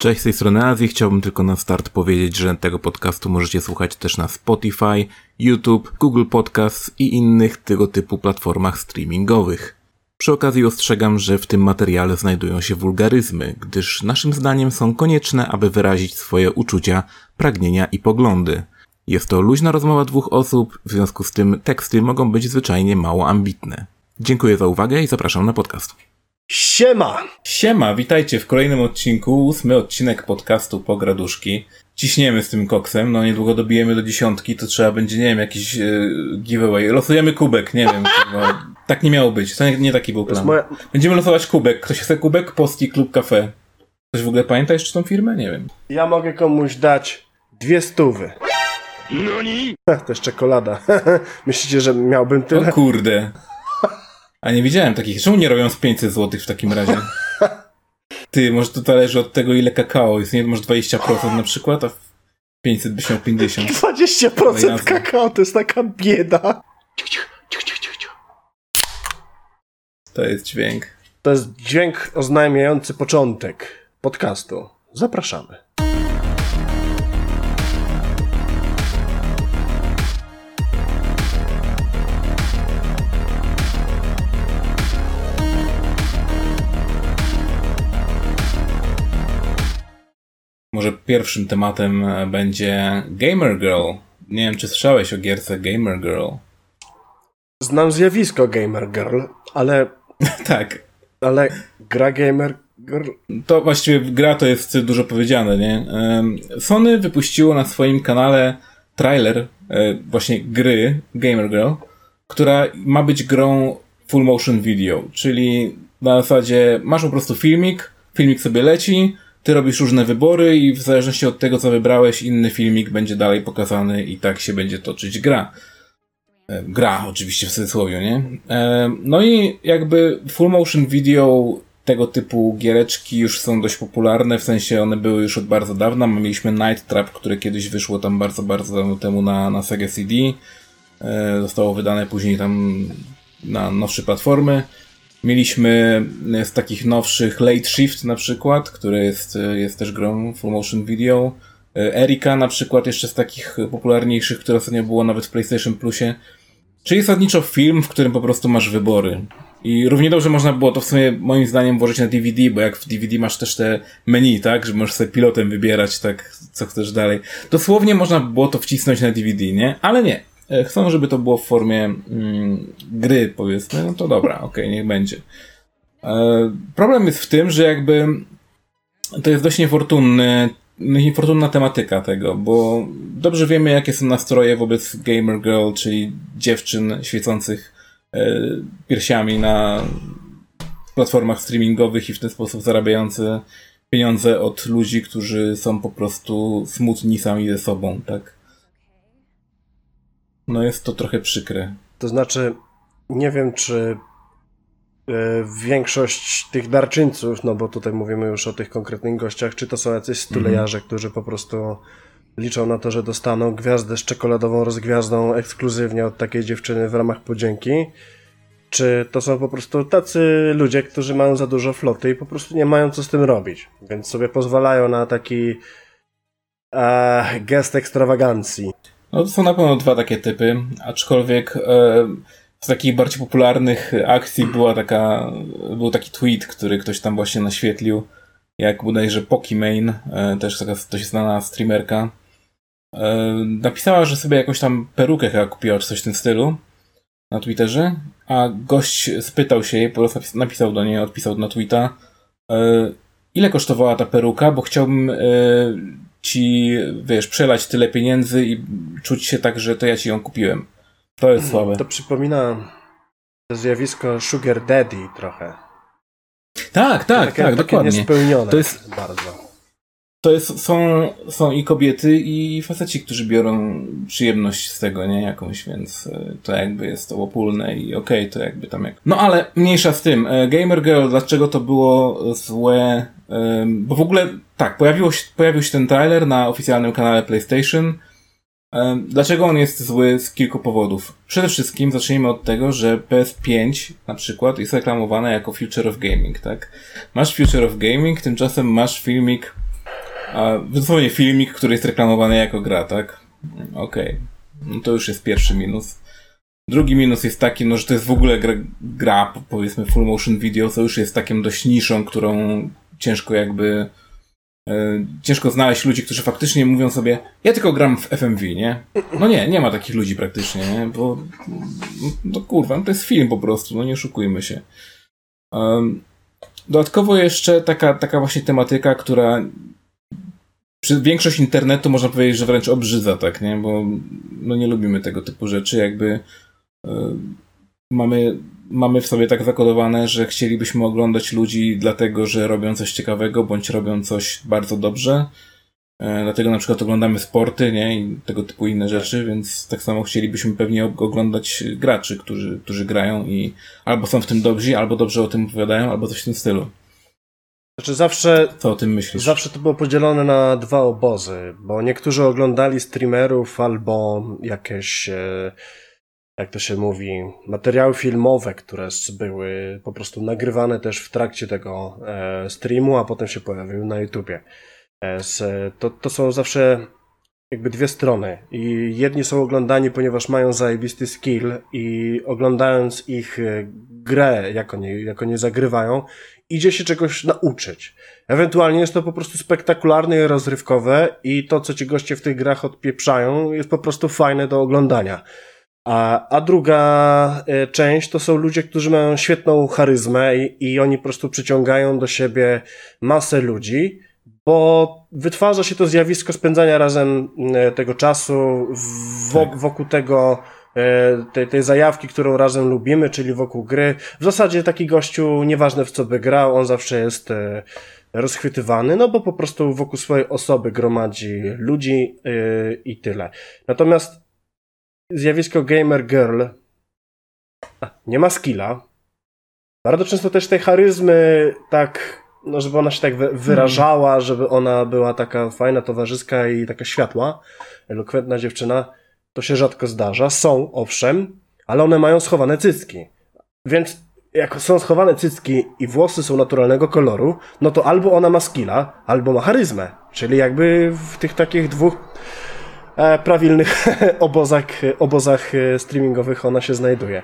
Cześć, z tej strony Azji. Chciałbym tylko na start powiedzieć, że tego podcastu możecie słuchać też na Spotify, YouTube, Google Podcasts i innych tego typu platformach streamingowych. Przy okazji ostrzegam, że w tym materiale znajdują się wulgaryzmy, gdyż naszym zdaniem są konieczne, aby wyrazić swoje uczucia, pragnienia i poglądy. Jest to luźna rozmowa dwóch osób, w związku z tym teksty mogą być zwyczajnie mało ambitne. Dziękuję za uwagę i zapraszam na podcast. Siema! Siema, witajcie w kolejnym odcinku, ósmy odcinek podcastu Pograduszki. Ciśniemy z tym koksem, no niedługo dobijemy do dziesiątki, to trzeba będzie, nie wiem, jakiś yy, giveaway. Losujemy kubek, nie wiem. No, tak nie miało być, to nie, nie taki był plan. Moja... Będziemy losować kubek. Ktoś chce kubek? Posti Klub Cafe. Ktoś w ogóle pamięta jeszcze tą firmę? Nie wiem. Ja mogę komuś dać dwie stówy. Noni? To jest czekolada. Myślicie, że miałbym tyle? O kurde. A nie widziałem takich. Czemu nie robią z 500 zł w takim razie? Ty, może to zależy od tego, ile kakao jest. Nie, może 20% na przykład, a 500 byś miał 50. 20% kakao to jest taka bieda. To jest dźwięk. To jest dźwięk oznajmiający początek podcastu. Zapraszamy. Może pierwszym tematem e, będzie Gamer Girl. Nie wiem, czy słyszałeś o gierce Gamer Girl. Znam zjawisko Gamer Girl, ale. tak. Ale gra Gamer Girl. To właściwie gra to jest dużo powiedziane, nie? Sony wypuściło na swoim kanale trailer e, właśnie gry Gamer Girl, która ma być grą full motion video, czyli na zasadzie masz po prostu filmik, filmik sobie leci, ty robisz różne wybory i w zależności od tego, co wybrałeś, inny filmik będzie dalej pokazany i tak się będzie toczyć gra. E, gra, oczywiście w cudzysłowie, nie? E, no i jakby full motion video tego typu giereczki już są dość popularne, w sensie one były już od bardzo dawna. Mieliśmy Night Trap, które kiedyś wyszło tam bardzo, bardzo dawno temu na, na Sega CD. E, zostało wydane później tam na nowsze platformy. Mieliśmy e, z takich nowszych Late Shift na przykład, który jest, e, jest też grą full motion video. E, Erika na przykład jeszcze z takich popularniejszych, która ostatnio było nawet w PlayStation Plusie. Czyli zasadniczo film, w którym po prostu masz wybory. I równie dobrze można było to w sumie moim zdaniem włożyć na DVD, bo jak w DVD masz też te menu, tak, że możesz sobie pilotem wybierać, tak, co chcesz dalej. Dosłownie można było to wcisnąć na DVD, nie? Ale nie. E, chcą, żeby to było w formie mm, gry, powiedzmy, no to dobra, okej, okay, niech będzie. E, problem jest w tym, że jakby to jest dość niefortunny, niefortunna tematyka tego, bo dobrze wiemy, jakie są nastroje wobec Gamer Girl, czyli dziewczyn świecących e, piersiami na platformach streamingowych i w ten sposób zarabiające pieniądze od ludzi, którzy są po prostu smutni sami ze sobą, tak? No jest to trochę przykre. To znaczy, nie wiem, czy e, większość tych darczyńców, no bo tutaj mówimy już o tych konkretnych gościach, czy to są jacyś stulejarze, mm. którzy po prostu liczą na to, że dostaną gwiazdę z czekoladową rozgwiazdą ekskluzywnie od takiej dziewczyny w ramach podzięki, czy to są po prostu tacy ludzie, którzy mają za dużo floty i po prostu nie mają co z tym robić, więc sobie pozwalają na taki e, gest ekstrawagancji. No to są na pewno dwa takie typy, aczkolwiek e, z takich bardziej popularnych akcji była taka, był taki tweet, który ktoś tam właśnie naświetlił, jak bodajże Pokimane, e, też taka dość znana streamerka, e, napisała, że sobie jakąś tam perukę chyba kupiła, czy coś w tym stylu, na Twitterze, a gość spytał się jej, po prostu napisał do niej, odpisał na tweeta, e, ile kosztowała ta peruka, bo chciałbym e, ci, wiesz, przelać tyle pieniędzy i czuć się tak, że to ja ci ją kupiłem. To jest słabe. To przypomina zjawisko Sugar Daddy trochę. Tak, tak, takie, tak, takie dokładnie. Niespełnione to jest bardzo to jest, są, są i kobiety, i faceci, którzy biorą przyjemność z tego, nie? Jakąś, więc e, to jakby jest to łopulne i okej, okay, to jakby tam jak... No ale mniejsza z tym. E, Gamer Girl, dlaczego to było złe? Bo w ogóle, tak, pojawiło się, pojawił się ten trailer na oficjalnym kanale PlayStation. Dlaczego on jest zły z kilku powodów? Przede wszystkim zacznijmy od tego, że PS5 na przykład jest reklamowane jako Future of Gaming, tak? Masz Future of Gaming, tymczasem masz filmik dosłownie filmik, który jest reklamowany jako gra, tak? Okej. Okay. No to już jest pierwszy minus. Drugi minus jest taki, no, że to jest w ogóle gra, gra, powiedzmy full motion video, co już jest takim dość niszą, którą ciężko jakby e, ciężko znaleźć ludzi, którzy faktycznie mówią sobie, ja tylko gram w FMV, nie? No nie, nie ma takich ludzi praktycznie, nie? Bo no kurwa, no to jest film po prostu, no nie oszukujmy się. Dodatkowo jeszcze taka, taka właśnie tematyka, która większość internetu można powiedzieć, że wręcz obrzydza, tak, nie? Bo no nie lubimy tego typu rzeczy, jakby mamy, mamy w sobie tak zakodowane, że chcielibyśmy oglądać ludzi dlatego, że robią coś ciekawego, bądź robią coś bardzo dobrze. E, dlatego na przykład oglądamy sporty, nie? I tego typu inne rzeczy, więc tak samo chcielibyśmy pewnie oglądać graczy, którzy, którzy grają i albo są w tym dobrzy, albo dobrze o tym opowiadają, albo coś w tym stylu. Znaczy zawsze. Co o tym myślisz? Zawsze to było podzielone na dwa obozy, bo niektórzy oglądali streamerów albo jakieś. E jak to się mówi, materiały filmowe, które były po prostu nagrywane też w trakcie tego e, streamu, a potem się pojawiły na YouTubie. E, to, to są zawsze jakby dwie strony. I jedni są oglądani, ponieważ mają zajebisty skill i oglądając ich e, grę, jak oni, jak oni zagrywają, idzie się czegoś nauczyć. Ewentualnie jest to po prostu spektakularne i rozrywkowe i to, co ci goście w tych grach odpieprzają, jest po prostu fajne do oglądania. A, a druga e, część to są ludzie, którzy mają świetną charyzmę i, i oni po prostu przyciągają do siebie masę ludzi, bo wytwarza się to zjawisko spędzania razem e, tego czasu tak. wokół tego, e, tej, tej zajawki, którą razem lubimy, czyli wokół gry. W zasadzie taki gościu, nieważne w co by grał, on zawsze jest rozchwytywany, no bo po prostu wokół swojej osoby gromadzi ludzi i tyle. Natomiast zjawisko gamer girl nie ma skilla. Bardzo często też tej charyzmy tak, no żeby ona się tak wyrażała, żeby ona była taka fajna, towarzyska i taka światła, elokwentna dziewczyna, to się rzadko zdarza. Są, owszem, ale one mają schowane cycki. Więc jak są schowane cycki i włosy są naturalnego koloru, no to albo ona ma skilla, albo ma charyzmę. Czyli jakby w tych takich dwóch prawilnych obozach, obozach e, streamingowych ona się znajduje.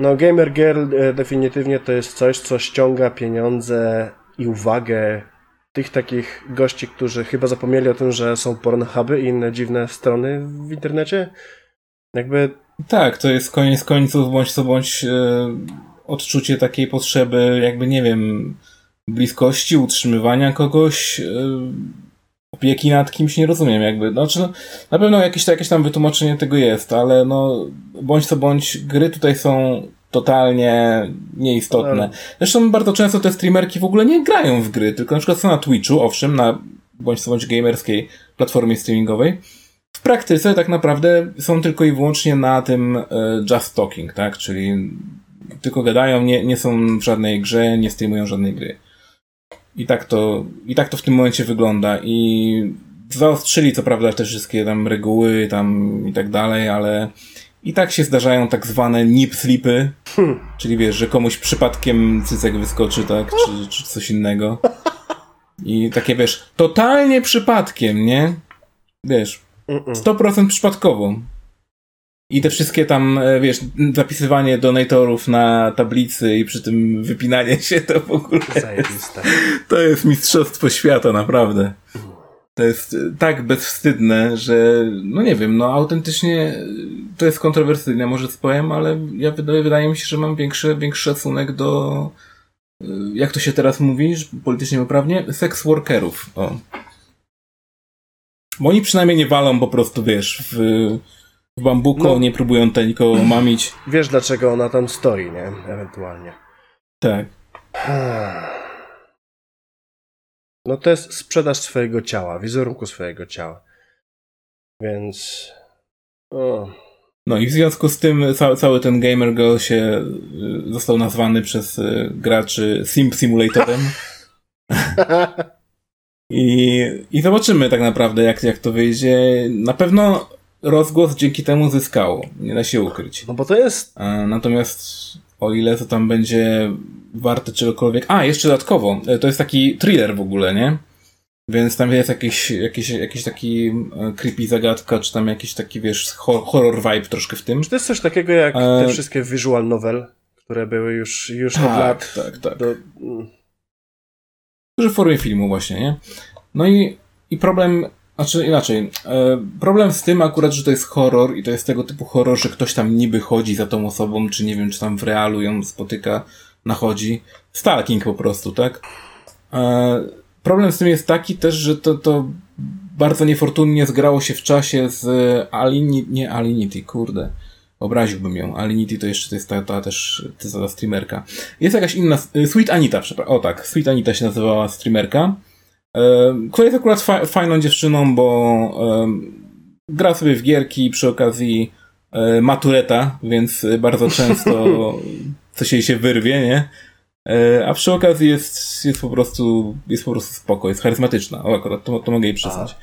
No, Gamer Girl e, definitywnie to jest coś, co ściąga pieniądze i uwagę tych takich gości, którzy chyba zapomnieli o tym, że są pornhuby i inne dziwne strony w internecie. Jakby... Tak, to jest koniec końców, bądź co bądź odczucie takiej potrzeby, jakby nie wiem, bliskości, utrzymywania kogoś, opieki nad kimś nie rozumiem jakby. Znaczy, no, na pewno jakieś, jakieś tam wytłumaczenie tego jest, ale no, bądź co bądź, gry tutaj są totalnie nieistotne. Zresztą bardzo często te streamerki w ogóle nie grają w gry, tylko na przykład są na Twitchu, owszem, na bądź co bądź gamerskiej platformie streamingowej. W praktyce tak naprawdę są tylko i wyłącznie na tym e, just talking, tak? Czyli tylko gadają, nie, nie są w żadnej grze, nie streamują żadnej gry. I tak to, i tak to w tym momencie wygląda. I zaostrzyli co prawda te wszystkie tam reguły tam i tak dalej, ale i tak się zdarzają tak zwane nip slipy, hmm. czyli wiesz, że komuś przypadkiem cycek wyskoczy, tak, czy, czy coś innego. I takie wiesz, totalnie przypadkiem, nie? Wiesz, 100% przypadkowo. I te wszystkie tam, e, wiesz, zapisywanie donatorów na tablicy i przy tym wypinanie się to w ogóle. Jest, to jest mistrzostwo świata, naprawdę. To jest e, tak bezwstydne, że no nie wiem, no autentycznie e, to jest kontrowersyjne, może powiem, ale ja wydaje, wydaje mi się, że mam większy, większy szacunek do jak to się teraz mówi, politycznie poprawnie, seks workerów. O. Bo oni przynajmniej nie walą po prostu, wiesz, w w bambuko, no, nie próbują tutaj nikogo mamić. Wiesz dlaczego ona tam stoi, nie? Ewentualnie. Tak. No to jest sprzedaż swojego ciała, wizerunku swojego ciała. Więc... O. No i w związku z tym cały, cały ten Gamer Girl się y, został nazwany przez y, graczy Sim Simulatorem. I, I zobaczymy tak naprawdę, jak, jak to wyjdzie. Na pewno rozgłos dzięki temu zyskało. Nie da się ukryć. No bo to jest. Natomiast o ile to tam będzie warte czegokolwiek. A, jeszcze dodatkowo, e, to jest taki thriller w ogóle, nie? Więc tam jest jakiś, jakiś, jakiś taki e, creepy zagadka, czy tam jakiś taki, wiesz, horror vibe troszkę w tym. Czy to jest coś takiego jak te wszystkie visual novel, które były już, już tak, od lat? Tak, tak, do... w formie filmu właśnie, nie? No i, i problem, znaczy inaczej, e, problem z tym akurat, że to jest horror i to jest tego typu horror, że ktoś tam niby chodzi za tą osobą, czy nie wiem, czy tam w realu ją spotyka, nachodzi. Stalking po prostu, tak? E, problem z tym jest taki też, że to, to bardzo niefortunnie zgrało się w czasie z Alinity, nie Alinity, kurde. Obraziłbym ją. Alinity to jeszcze to jest ta, ta też ta, ta streamerka. Jest jakaś inna, Sweet Anita, przepraszam. O tak, Sweet Anita się nazywała streamerka, która jest akurat fa fajną dziewczyną, bo gra sobie w gierki przy okazji e, matureta, więc bardzo często coś jej się wyrwie, nie? E, a przy okazji jest, jest po prostu, jest po prostu spoko, jest charyzmatyczna. O, akurat to, to mogę jej przyznać.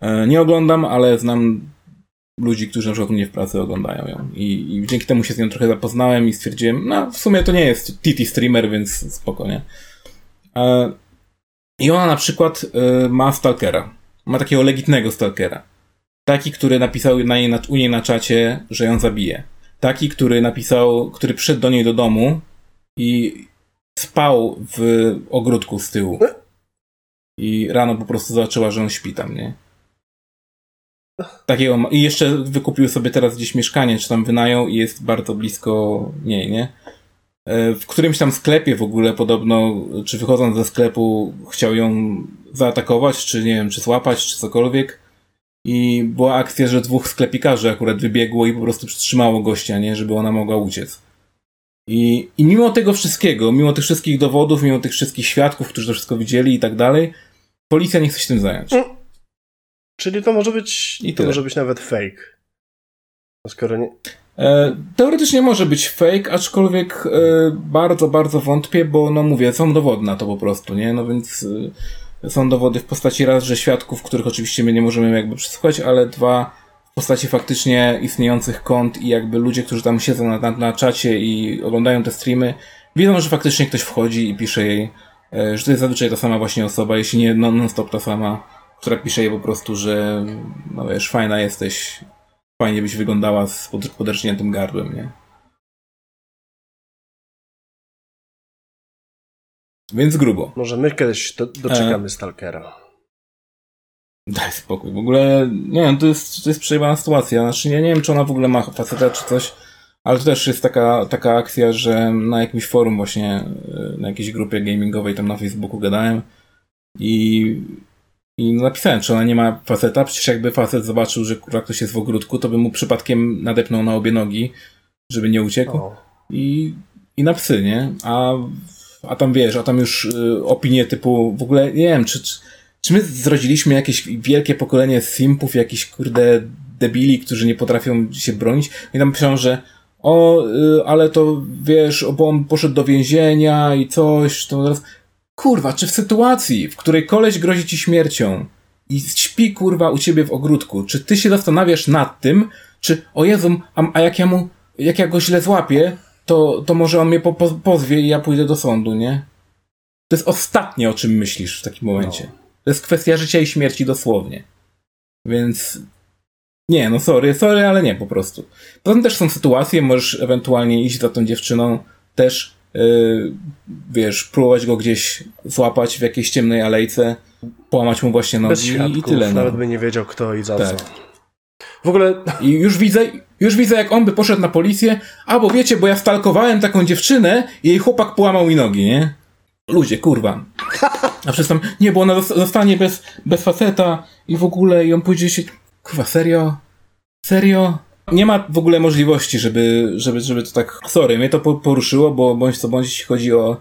E, nie oglądam, ale znam ludzi, którzy na przykład mnie w pracy oglądają ją. I, I, dzięki temu się z nią trochę zapoznałem i stwierdziłem, no w sumie to nie jest TT streamer, więc spoko, nie? I ona na przykład ma stalkera. Ma takiego legitnego stalkera. Taki, który napisał na jej, u niej na czacie, że ją zabije. Taki, który napisał, który przyszedł do niej do domu i spał w ogródku z tyłu. I rano po prostu zobaczyła, że on śpi tam, nie? Takiego ma... I jeszcze wykupił sobie teraz gdzieś mieszkanie, czy tam wynają i jest bardzo blisko niej, nie? E, w którymś tam sklepie w ogóle podobno, czy wychodząc ze sklepu chciał ją zaatakować, czy nie wiem, czy złapać, czy cokolwiek. I była akcja, że dwóch sklepikarzy akurat wybiegło i po prostu przytrzymało gościa, nie? Żeby ona mogła uciec. I, I mimo tego wszystkiego, mimo tych wszystkich dowodów, mimo tych wszystkich świadków, którzy to wszystko widzieli i tak dalej, policja nie chce się tym zająć. Mm. Czyli to może być, I to może być nawet fake. No skoro nie... E, teoretycznie może być fake, aczkolwiek e, bardzo, bardzo wątpię, bo no mówię, są dowody na to po prostu, nie? No więc e, są dowody w postaci raz, że świadków, których oczywiście my nie możemy jakby przesłuchać, ale dwa, w postaci faktycznie istniejących kont i jakby ludzie, którzy tam siedzą na, na, na czacie i oglądają te streamy, wiedzą, że faktycznie ktoś wchodzi i pisze jej, że to jest zazwyczaj ta sama właśnie osoba, jeśli nie non-stop ta sama, która pisze jej po prostu, że no wiesz, fajna jesteś, fajnie byś wyglądała z pod, gardłem, nie? Więc grubo. Może my kiedyś do, doczekamy e... Stalkera. Daj spokój. W ogóle, nie wiem, to jest, to jest przejebana sytuacja. Znaczy, ja nie wiem, czy ona w ogóle ma faceta czy coś, ale to też jest taka, taka akcja, że na jakimś forum właśnie, na jakiejś grupie gamingowej tam na Facebooku gadałem i, i napisałem, czy ona nie ma faceta. Przecież jakby facet zobaczył, że kurwa ktoś jest w ogródku, to by mu przypadkiem nadepnął na obie nogi, żeby nie uciekł. I, i na psy, nie? A, a tam wiesz, a tam już y, opinie typu, w ogóle nie wiem, czy, czy czy my zrodziliśmy jakieś wielkie pokolenie simpów, jakichś kurde debili, którzy nie potrafią się bronić? I tam piszą, że o, y, ale to wiesz, bo on poszedł do więzienia i coś, to teraz... Kurwa, czy w sytuacji, w której koleś grozi ci śmiercią i śpi kurwa u ciebie w ogródku, czy ty się zastanawiasz nad tym, czy o Jezu, a, a jak ja mu, jak ja go źle złapię, to, to może on mnie po, po, pozwie i ja pójdę do sądu, nie? To jest ostatnie, o czym myślisz w takim momencie. No. To jest kwestia życia i śmierci dosłownie. Więc nie, no sorry, sorry, ale nie po prostu. Potem też są sytuacje, możesz ewentualnie iść za tą dziewczyną, też wiesz, próbować go gdzieś złapać w jakiejś ciemnej alejce, połamać mu właśnie nogi i, i tyle. No. Nawet by nie wiedział kto i za tak. co. W ogóle... I już widzę, już widzę jak on by poszedł na policję, albo wiecie, bo ja stalkowałem taką dziewczynę i jej chłopak połamał mi nogi, nie? Ludzie, kurwa. A przez tam, nie, bo ona zostanie bez, bez faceta i w ogóle i on pójdzie się, kurwa, serio? Serio? Nie ma w ogóle możliwości, żeby, żeby, żeby to tak, sorry, mnie to poruszyło, bo bądź co bądź, jeśli chodzi o,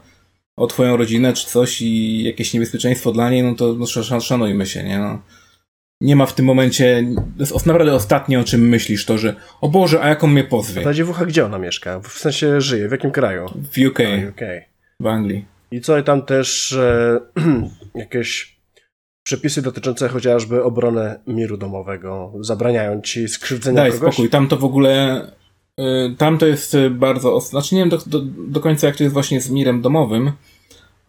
o twoją rodzinę czy coś i jakieś niebezpieczeństwo dla niej, no to no, szanujmy się, nie, no. Nie ma w tym momencie, to jest naprawdę ostatnie, o czym myślisz, to, że o Boże, a jak on mnie pozwie? Ta dziewucha gdzie ona mieszka? W sensie żyje, w jakim kraju? W UK. A, UK. W Anglii. I co i tam też e, jakieś przepisy dotyczące chociażby obrony miru domowego zabraniają ci skrzywdzenia Daj kogoś? spokój, tam to w ogóle y, tam to jest bardzo, znaczy nie wiem do, do, do końca jak to jest właśnie z mirem domowym,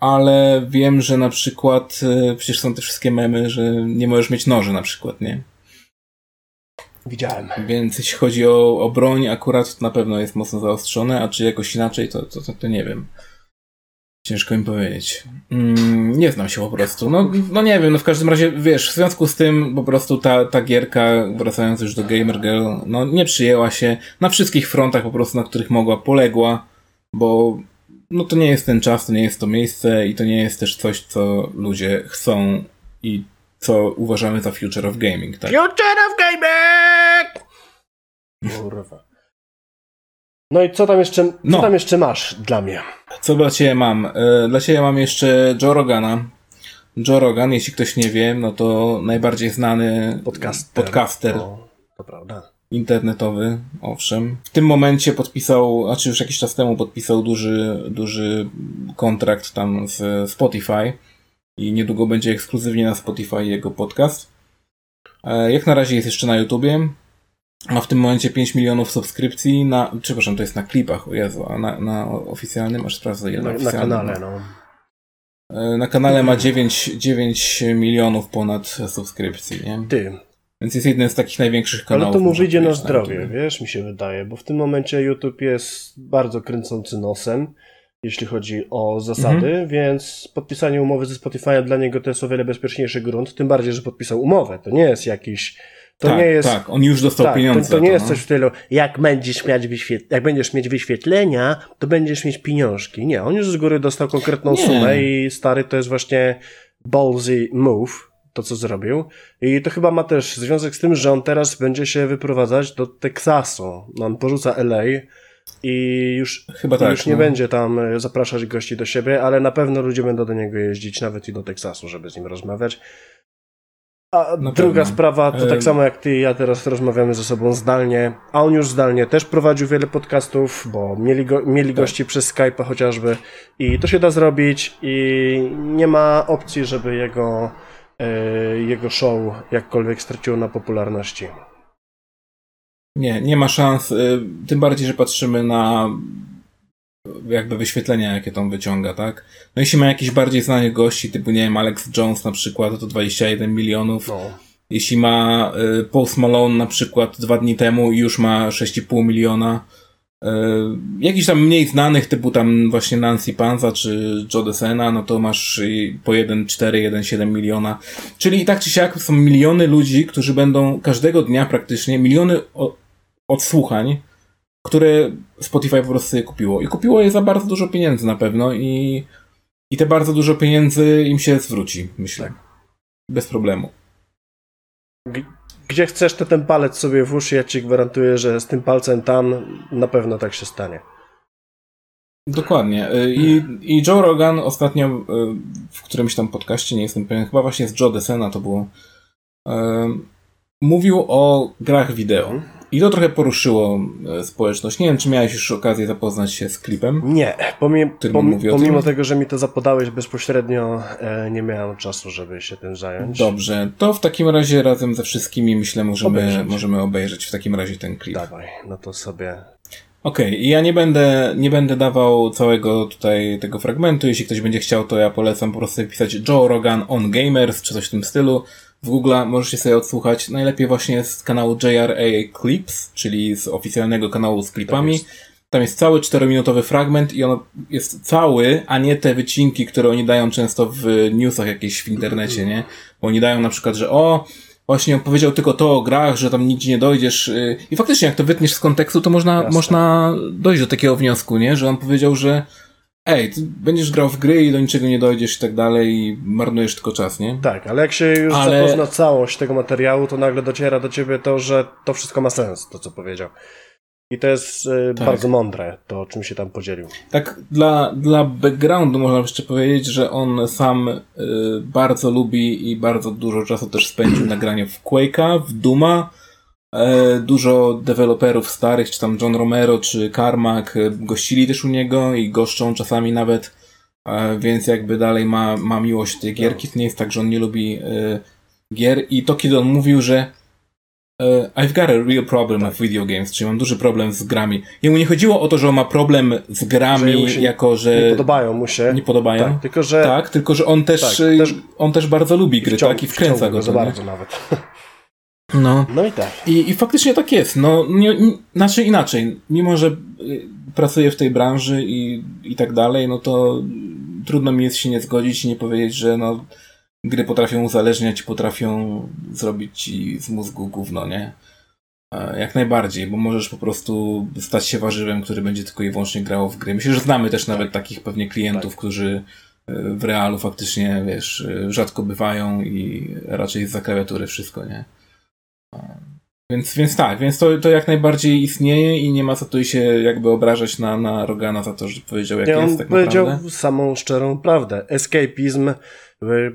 ale wiem, że na przykład e, przecież są te wszystkie memy, że nie możesz mieć noży na przykład, nie? Widziałem. Więc jeśli chodzi o, o broń, akurat na pewno jest mocno zaostrzone, a czy jakoś inaczej, to, to, to, to nie wiem. Ciężko mi powiedzieć. Mm, nie znam się po prostu. No, no nie wiem, no w każdym razie, wiesz, w związku z tym po prostu ta, ta gierka, wracając już do Gamer Girl, no nie przyjęła się na wszystkich frontach po prostu, na których mogła, poległa, bo no to nie jest ten czas, to nie jest to miejsce i to nie jest też coś, co ludzie chcą i co uważamy za future of gaming, tak? Future of gaming! Kurwa. No i co tam jeszcze, co No. tam jeszcze masz dla mnie? Co dla Ciebie mam? E, Dla Ciebie mam jeszcze Joe Rogana. Joe Rogan, jeśli ktoś nie wie, no to najbardziej znany Podcaster. podcaster No, to prawda. internetowy, owszem. W tym momencie podpisał, znaczy już jakiś czas temu podpisał duży, duży kontrakt tam z Spotify i niedługo będzie ekskluzywnie na Spotify jego podcast. E, Jak na razie jest jeszcze na YouTubie. Ma w tym momencie 5 milionów subskrypcji na, przepraszam, to jest na klipach, o Jezu, a na, na oficjalnym, aż sprawdzę ile Na, na, na kanale, no. E, Na kanale ma 9, 9 milionów ponad subskrypcji, nie? Ty, Więc jest jeden z takich największych kanałów. ale to mu można wyjdzie na zdrowie, YouTubie. wiesz, mi się wydaje, bo w tym momencie YouTube jest bardzo kręcący nosem, jeśli chodzi o zasady, Mhm. więc podpisanie umowy ze Spotify dla niego to jest o wiele bezpieczniejszy grunt, tym bardziej, że podpisał umowę. To nie jest jakiś. To tak, nie jest. tak, on już dostał Tak, pieniądze. to, to nie jest no. coś w stylu, jak będziesz, mieć jak będziesz mieć wyświetlenia, to będziesz mieć pieniążki. Nie, on już z góry dostał konkretną Nie. sumę i stary to jest właśnie ballsy move, to co zrobił. I to chyba ma też związek z tym, że on teraz będzie się wyprowadzać do Teksasu. No, On porzuca LA i już, Chyba tak, już nie no. będzie tam e, zapraszać gości do siebie, ale na pewno ludzie będą do niego jeździć, nawet i do Teksasu, żeby z nim rozmawiać. A Na druga pewno. sprawa, to tak samo jak ty i ja teraz rozmawiamy ze sobą zdalnie, a on już zdalnie też prowadził wiele podcastów, bo mieli, go, mieli Tak. gości przez Skype'a chociażby i to się da zrobić i nie ma opcji, żeby jego, e, jego show jakkolwiek straciło na popularności. Nie, nie ma szans. y, Tym bardziej, że patrzymy na jakby wyświetlenia, jakie tam wyciąga, tak? No jeśli ma jakichś bardziej znanych gości, typu, nie wiem, Alex Jones na przykład, to 21 milionów. No. Jeśli ma y, Post Malone na przykład dwa dni temu i już ma 6,5 miliona. Y, jakichś tam mniej znanych, typu tam właśnie Nancy Panza czy Joe Desena, no to masz po 1,4, 1,7 miliona. Czyli i tak czy siak są miliony ludzi, którzy będą każdego dnia praktycznie, miliony odsłuchań, które Spotify po prostu sobie kupiło. I kupiło je za bardzo dużo pieniędzy na pewno i, i te bardzo dużo pieniędzy im się zwróci, myślę. Bez problemu. Gdzie chcesz, to ten palec sobie włóż ja ci gwarantuję, że z tym palcem tam na pewno tak się stanie. Dokładnie. Y, I, I Joe Rogan ostatnio y, w którymś tam podcaście, nie jestem pewien, chyba właśnie z Joe Desena to było, y, mówił o grach wideo. I to trochę poruszyło y, społeczność. Nie wiem, czy miałeś już okazję zapoznać się z klipem. Nie, pomimo, pomimo tym? tego, że mi to zapodałeś bezpośrednio, e, nie miałem czasu, żeby się tym zająć. Dobrze, to w takim razie razem ze wszystkimi myślę możemy Obejrzeć. możemy obejrzeć w takim razie ten klip. Dawaj, no to sobie. Okej, i ja nie będę, nie będę dawał całego tutaj tego fragmentu. Jeśli ktoś będzie chciał, to ja polecam po prostu wpisać Joe Rogan on Gamers, czy coś w tym stylu. W Google możecie sobie odsłuchać najlepiej właśnie z kanału JRA Clips, czyli z oficjalnego kanału z klipami. Tak Tam jest cały 4-minutowy fragment i on jest cały, a nie te wycinki, które oni dają często w newsach jakieś w internecie, nie? Bo oni dają na przykład, że o, właśnie on powiedział tylko to o grach, że tam nigdzie nie dojdziesz. y, I faktycznie, jak to wytniesz z kontekstu, to można, Jasne. można dojść do takiego wniosku, nie? Że on powiedział, że ej, ty będziesz grał w gry i do niczego nie dojdziesz i tak dalej i marnujesz tylko czas, nie? Tak, ale jak się już Ale- zapozna całość tego materiału, to nagle dociera do ciebie to, że to wszystko ma sens, to co powiedział. I to jest e, Tak. bardzo mądre, to czym się tam podzielił. Tak dla, dla backgroundu można jeszcze powiedzieć, że on sam y, bardzo lubi i bardzo dużo czasu też spędził na graniu w Quake'a, w Duma. E, dużo deweloperów starych, czy tam John Romero, czy Carmack e, gościli też u niego i goszczą czasami nawet, e, więc jakby dalej ma, ma miłość tej gierki. To nie jest tak, że on nie lubi gier. I to kiedy on mówił, że I've got a real problem with video games, czyli mam duży problem z grami. Jemu nie chodziło o to, że on ma problem z grami, Że jako że Nie podobają mu się. nie podobają. Tak, tylko że Tak, tylko że on też, Tak, też- on też bardzo lubi gry, wciąg- tak? I wkręca go za bardzo nawet. No. No i tak. I, I faktycznie tak jest. No, nie, nie, znaczy inaczej. Mimo, że y, pracuję w tej branży i, i tak dalej, no to trudno mi jest się nie zgodzić i nie powiedzieć, że no, gry potrafią uzależniać, potrafią zrobić ci z mózgu gówno, nie? E, Jak najbardziej, bo możesz po prostu stać się warzywem, który będzie tylko i wyłącznie grał w gry. Myślę, że znamy też nawet takich pewnie klientów, którzy y, w realu faktycznie, wiesz, y, rzadko bywają i raczej za klawiatury wszystko, nie? Więc, więc tak, więc to, to jak najbardziej istnieje i nie ma co tu się jakby obrażać na, na Rogana za to, że powiedział jak Nie, on jest tak powiedział naprawdę. samą szczerą prawdę. Escapizm y,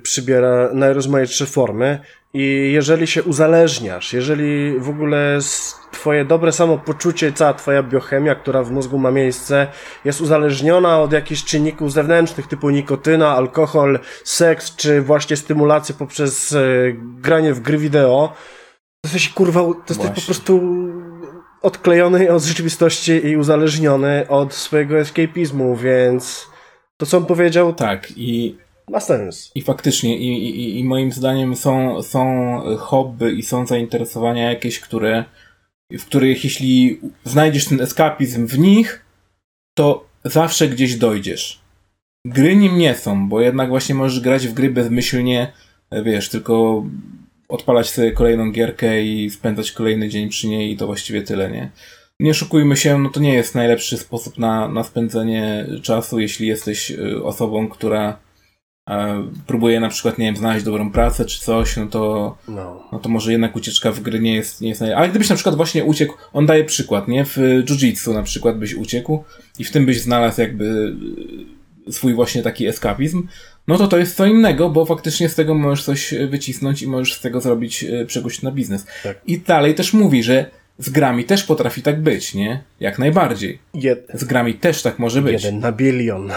przybiera najrozmaitsze formy i jeżeli się uzależniasz, jeżeli w ogóle twoje dobre samopoczucie, cała twoja biochemia, która w mózgu ma miejsce, jest uzależniona od jakichś czynników zewnętrznych typu nikotyna, alkohol, seks, czy właśnie stymulację poprzez y, granie w gry wideo, jesteś kurwa, to jesteś po prostu odklejony od rzeczywistości i uzależniony od swojego escapizmu, więc to, co on powiedział, Tak, i, ma sens. i faktycznie, i, i, i moim zdaniem są, są hobby i są zainteresowania jakieś, które, w których jeśli znajdziesz ten eskapizm w nich, to zawsze gdzieś dojdziesz. Gry nim nie są, bo jednak właśnie możesz grać w gry bezmyślnie, wiesz, tylko odpalać sobie kolejną gierkę i spędzać kolejny dzień przy niej i to właściwie tyle, nie? Nie oszukujmy się, no to nie jest najlepszy sposób na, na spędzenie czasu, jeśli jesteś y, osobą, która e, próbuje na przykład, nie wiem, znaleźć dobrą pracę czy coś, no to, No. no to może jednak ucieczka w gry nie jest, nie jest najlepsza. Ale gdybyś na przykład właśnie uciekł, on daje przykład, nie? W jiu-jitsu na przykład byś uciekł i w tym byś znalazł jakby y, swój właśnie taki eskapizm, no to to jest co innego, bo faktycznie z tego możesz coś y, wycisnąć i możesz z tego zrobić, y, przegłość na biznes. Tak. I dalej też mówi, że z grami też potrafi tak być, nie? Jak najbardziej. Jed, Z grami też tak może być. jeden na bilion.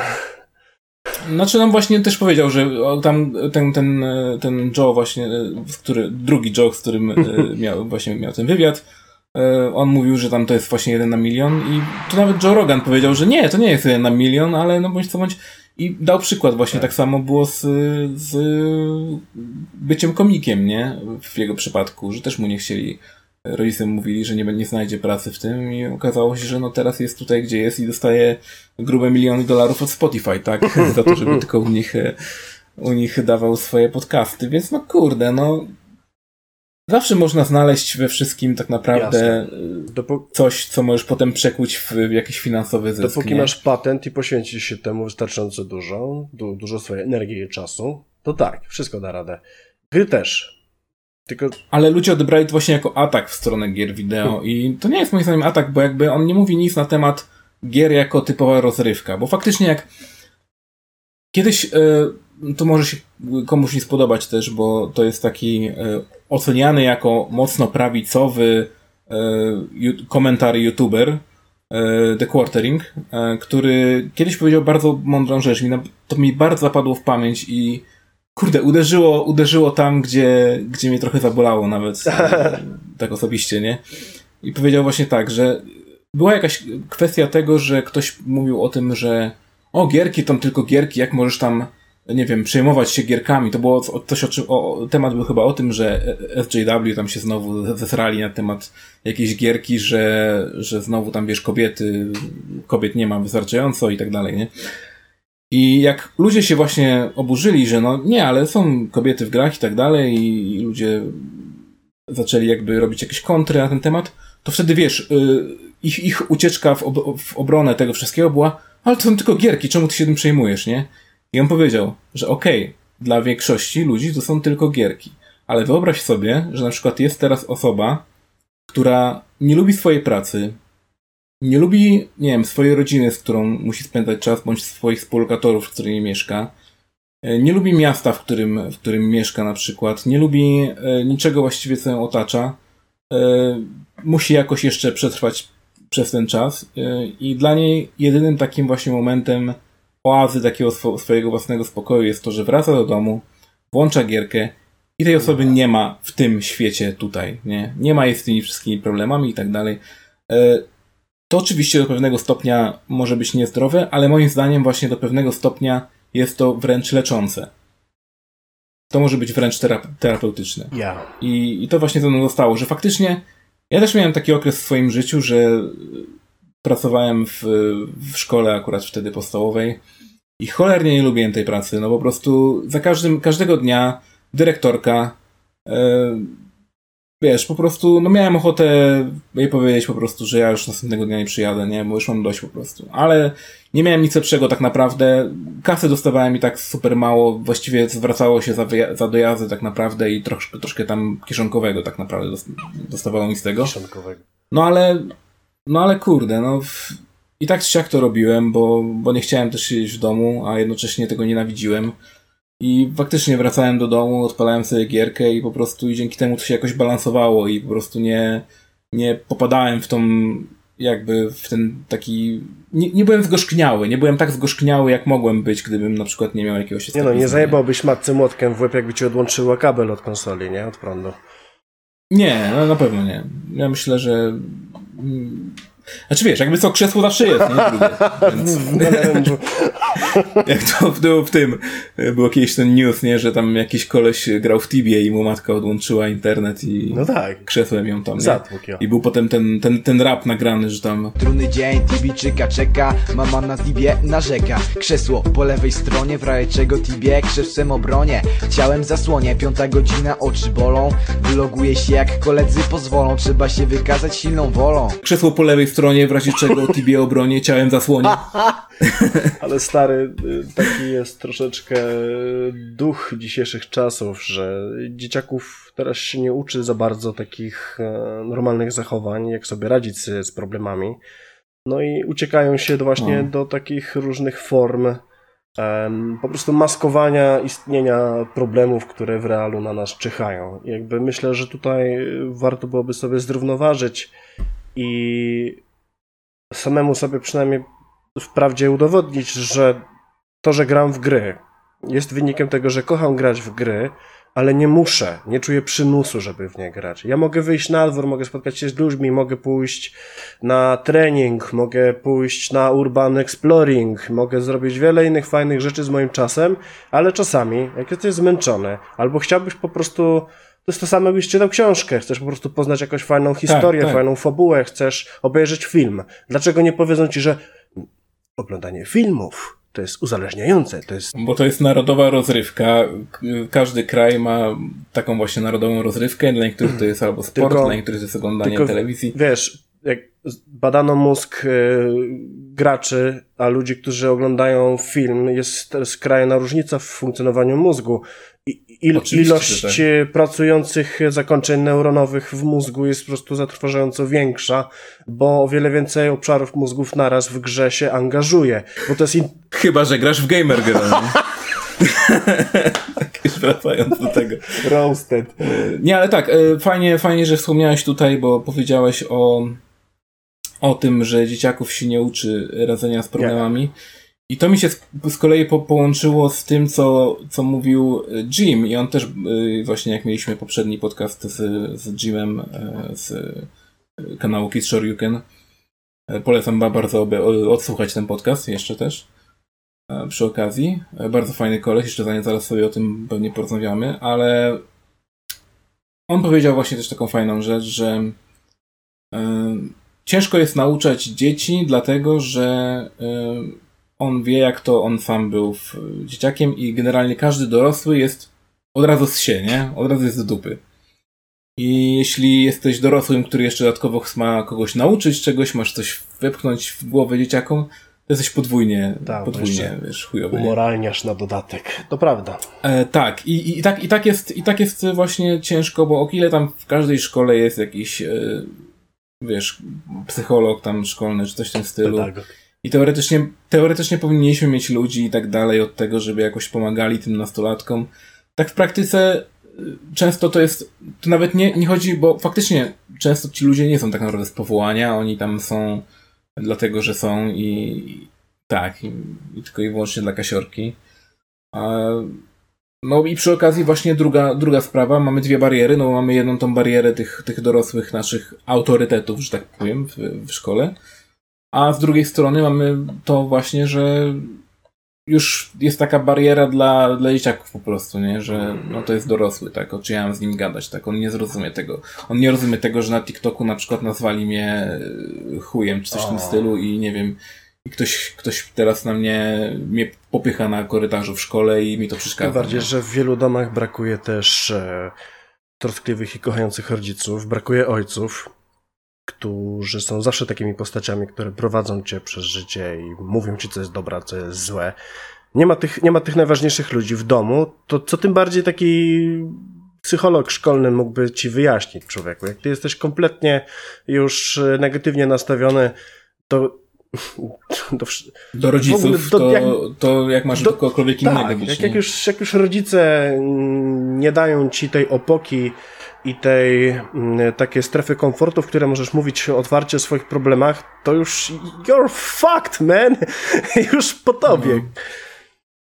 Znaczy nam właśnie też powiedział, że tam ten, ten, e, ten Joe właśnie, e, który, drugi Joe, z którym e, miał, właśnie miał ten wywiad, e, on mówił, że tam to jest właśnie jeden na milion i tu nawet Joe Rogan powiedział, że nie, to nie jest jeden na milion, ale no bądź co bądź i dał przykład właśnie, tak, samo było z, z byciem komikiem, nie? W jego przypadku, że też mu nie chcieli rodzice mówili, że nie, nie znajdzie pracy w tym i okazało się, że no teraz jest tutaj, gdzie jest i dostaje grube miliony dolarów od Spotify, tak? Za to, żeby tylko u nich, u nich dawał swoje podcasty. Więc no kurde, no zawsze można znaleźć we wszystkim tak naprawdę e, Dopó- coś, co możesz potem przekuć w jakiś finansowy zysk. dopóki nie? masz patent i poświęcisz się temu wystarczająco dużo, du- dużo swojej energii i czasu, to tak, wszystko da radę. Gry też. Tylko Ale ludzie odebrali to właśnie jako atak w stronę gier wideo i to nie jest moim zdaniem atak, bo jakby on nie mówi nic na temat gier jako typowa rozrywka, bo faktycznie jak kiedyś, y, to może się komuś nie spodobać też, bo to jest taki y, oceniany jako mocno prawicowy ju- komentar youtuber, y, The Quartering, y, który kiedyś powiedział bardzo mądrą rzecz, to mi bardzo zapadło w pamięć i kurde, uderzyło, uderzyło tam, gdzie, gdzie mnie trochę zabolało nawet, e, tak osobiście, nie? I powiedział właśnie tak, że była jakaś kwestia tego, że ktoś mówił o tym, że o, gierki tam tylko gierki, jak możesz tam, nie wiem, przejmować się gierkami. To było co- coś o czym, o, temat był chyba o tym, że SJW tam się znowu zesrali na temat jakiejś gierki, że, że znowu tam, wiesz, kobiety, kobiet nie ma wystarczająco i tak dalej, nie? I jak ludzie się właśnie oburzyli, że no nie, ale są kobiety w grach i tak dalej i, i ludzie zaczęli jakby robić jakieś kontry na ten temat, to wtedy wiesz, y, ich, ich ucieczka w, ob w obronę tego wszystkiego była, ale to są tylko gierki, czemu ty się tym przejmujesz, nie? I on powiedział, że okej, dla większości ludzi to są tylko gierki, ale wyobraź sobie, że na przykład jest teraz osoba, która nie lubi swojej pracy, nie lubi, nie wiem, swojej rodziny, z którą musi spędzać czas, bądź swoich współlokatorów, z którymi mieszka. E, Nie lubi miasta, w którym, w którym mieszka na przykład. Nie lubi e, niczego właściwie, co ją otacza. E, Musi jakoś jeszcze przetrwać przez ten czas. I dla niej jedynym takim właśnie momentem oazy takiego swo- swojego własnego spokoju jest to, że wraca do domu, włącza gierkę i tej osoby nie ma w tym świecie tutaj, nie? Nie ma jej z tymi wszystkimi problemami i tak dalej. E, to oczywiście do pewnego stopnia może być niezdrowe, ale moim zdaniem właśnie do pewnego stopnia jest to wręcz leczące. To może być wręcz terapeutyczne. Yeah. I, I to właśnie ze mną zostało, że faktycznie ja też miałem taki okres w swoim życiu, że pracowałem w, w szkole akurat wtedy podstawowej i cholernie nie lubiłem tej pracy. No po prostu za każdym, każdego dnia dyrektorka e, wiesz, po prostu, no miałem ochotę jej powiedzieć po prostu, że ja już następnego dnia nie przyjadę, nie, bo już mam dość po prostu. Ale nie miałem nic lepszego tak naprawdę. Kasy dostawałem i tak super mało, właściwie zwracało się za, za dojazdy tak naprawdę i troszkę, troszkę tam kieszonkowego tak naprawdę dostawało mi z tego. Kieszonkowego. No ale, no ale kurde, no i tak czy siak to robiłem, bo, bo nie chciałem też siedzieć w domu, a jednocześnie tego nienawidziłem. I faktycznie wracałem do domu, odpalałem sobie gierkę i po prostu i dzięki temu to się jakoś balansowało i po prostu nie, nie popadałem w tą jakby w ten taki... Nie, nie byłem zgorzkniały, nie byłem tak zgorzkniały, jak mogłem być, gdybym na przykład nie miał jakiegoś Nie no, nie zajebałbyś matce młotkiem w łeb, jakby ci odłączyła kabel od konsoli, nie? Od prądu. Nie, no na pewno nie. Ja myślę, że mm, znaczy wiesz, jakby co, krzesło zawsze jest, nie? Drugie, więc... Jak to było w tym, było kiedyś ten news, nie? Że tam jakiś koleś grał w Tibie i mu matka odłączyła internet i no tak. krzesłem ją tam, nie? Zatłuk, I był potem ten, ten, ten rap nagrany, że tam... Trudny dzień, Tibijczyka czeka, mama na Tibie narzeka. Krzesło po lewej stronie, w razie czego Tibie krzesłem obronie. Chciałem zasłonie, piąta godzina, oczy bolą. Wyloguję się jak koledzy pozwolą, trzeba się wykazać silną wolą. Krzesło po lewej stronie, w razie czego Tibie obronie, ciałem zasłonie. Ale stary, taki jest troszeczkę duch dzisiejszych czasów, że dzieciaków teraz się nie uczy za bardzo takich e, normalnych zachowań, jak sobie radzić z problemami. No i uciekają się do właśnie no. do takich różnych form um, po prostu maskowania istnienia problemów, które w realu na nas czyhają. jakby myślę, że tutaj warto byłoby sobie zrównoważyć i samemu sobie przynajmniej wprawdzie udowodnić, że to, że gram w gry, jest wynikiem tego, że kocham grać w gry, ale nie muszę, nie czuję przymusu, żeby w nie grać. Ja mogę wyjść na dwór, mogę spotkać się z ludźmi, mogę pójść na trening, mogę pójść na urban exploring, mogę zrobić wiele innych fajnych rzeczy z moim czasem, ale czasami, jak jesteś zmęczony, albo chciałbyś po prostu to jest to samo, jakbyś czytał książkę, chcesz po prostu poznać jakąś fajną historię, tak, tak. fajną fabułę, chcesz obejrzeć film. Dlaczego nie powiedzą ci, że oglądanie filmów to jest uzależniające, to jest... Bo to jest narodowa rozrywka. Każdy kraj ma taką właśnie narodową rozrywkę. Dla niektórych to jest albo sport, tylko, dla niektórych to jest oglądanie tylko, telewizji. Wiesz, jak badano mózg y, graczy, a ludzi, którzy oglądają film, jest skrajna różnica w funkcjonowaniu mózgu. Il, ilość tak. pracujących zakończeń neuronowych w mózgu jest po prostu zatrważająco większa, bo o wiele więcej obszarów mózgów naraz w grze się angażuje. Bo to jest in... Chyba, że grasz w Gamer Girl. tak, już wracając do tego. Roasted. Nie, ale tak, e, fajnie, fajnie, że wspomniałeś tutaj, bo powiedziałeś o, o tym, że dzieciaków się nie uczy radzenia z problemami. I to mi się z, kolei po, połączyło z tym, co, co mówił e, Jim. I on też, e, właśnie jak mieliśmy poprzedni podcast z, z Jimem e, z kanału Kids Shoryuken. Polecam bardzo odsłuchać ten podcast jeszcze też przy okazji. Bardzo fajny koleś, jeszcze zaraz sobie o tym pewnie porozmawiamy, ale on powiedział właśnie też taką fajną rzecz, że ciężko jest nauczać dzieci, dlatego że on wie, jak to on sam był dzieciakiem i generalnie każdy dorosły jest od razu z się, nie? Od razu jest z dupy. I jeśli jesteś dorosłym, który jeszcze dodatkowo ma kogoś nauczyć czegoś, masz coś wepchnąć w głowę dzieciakom, to jesteś podwójnie, tak, podwójnie, wiesz, chujowy. Umoralniasz na dodatek. To prawda. E, tak. I, i, tak, i, tak jest, I tak jest właśnie ciężko, bo o ile tam w każdej szkole jest jakiś, e, wiesz, psycholog tam szkolny, czy coś w tym stylu. Pedagog i teoretycznie, teoretycznie powinniśmy mieć ludzi i tak dalej od tego, żeby jakoś pomagali tym nastolatkom. Tak w praktyce y, często to jest, to nawet nie, nie chodzi, bo faktycznie często ci ludzie nie są tak naprawdę z powołania, oni tam są dlatego, że są i tak, i, i tylko i wyłącznie dla kasiorki. A no i przy okazji właśnie druga, druga sprawa, mamy dwie bariery, no mamy jedną tą barierę tych, tych dorosłych naszych autorytetów, że tak powiem, w, w szkole, a z drugiej strony mamy to właśnie, że już jest taka bariera dla, dla dzieciaków po prostu, nie? Że no to jest dorosły, tak? O czy ja mam z nim gadać, tak? On nie zrozumie tego. On nie rozumie tego, że na TikToku na przykład nazwali mnie chujem czy coś w tym stylu i nie wiem, i ktoś, ktoś teraz na mnie, mnie popycha na korytarzu w szkole i mi to przeszkadza. Tym bardziej, że w wielu domach brakuje też e, troskliwych i kochających rodziców, brakuje ojców, którzy są zawsze takimi postaciami, które prowadzą cię przez życie i mówią ci, co jest dobre, co jest złe. Nie ma tych, nie ma tych najważniejszych ludzi w domu, to co tym bardziej taki psycholog szkolny mógłby ci wyjaśnić, człowieku. Jak ty jesteś kompletnie już e, negatywnie nastawiony, to do, do rodziców, ogóle, do, to, jak, to jak masz do, kogokolwiek tak, innego być. Jak, jak, już, jak już rodzice nie dają ci tej opoki i tej mm, takie strefy komfortu, w której możesz mówić otwarcie o swoich problemach, to już you're fucked, man! już po tobie.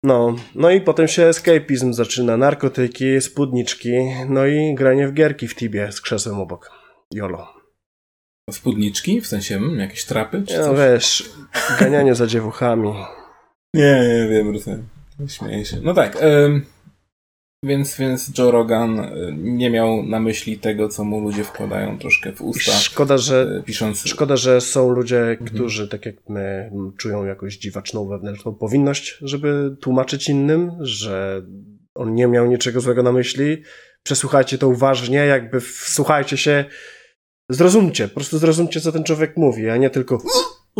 No. no. No i potem się escapizm zaczyna, narkotyki, spódniczki, no i granie w gierki w Tibie z krzesłem obok. Jolo. Spódniczki? W sensie hmm, jakieś trapy? Czy no wiesz, ganianie za dziewuchami. Nie, nie wiem, rozumiem. Śmieję się. No tak, więc, więc Joe Rogan y, nie miał na myśli tego, co mu ludzie wkładają troszkę w usta. Szkoda, że, y, pisząc... szkoda, że są ludzie, mhm. którzy, tak jak my, czują jakąś dziwaczną wewnętrzną powinność, żeby tłumaczyć innym, że on nie miał niczego złego na myśli. Przesłuchajcie to uważnie, jakby wsłuchajcie się Zrozumcie, po prostu zrozumcie, co ten człowiek mówi, a nie tylko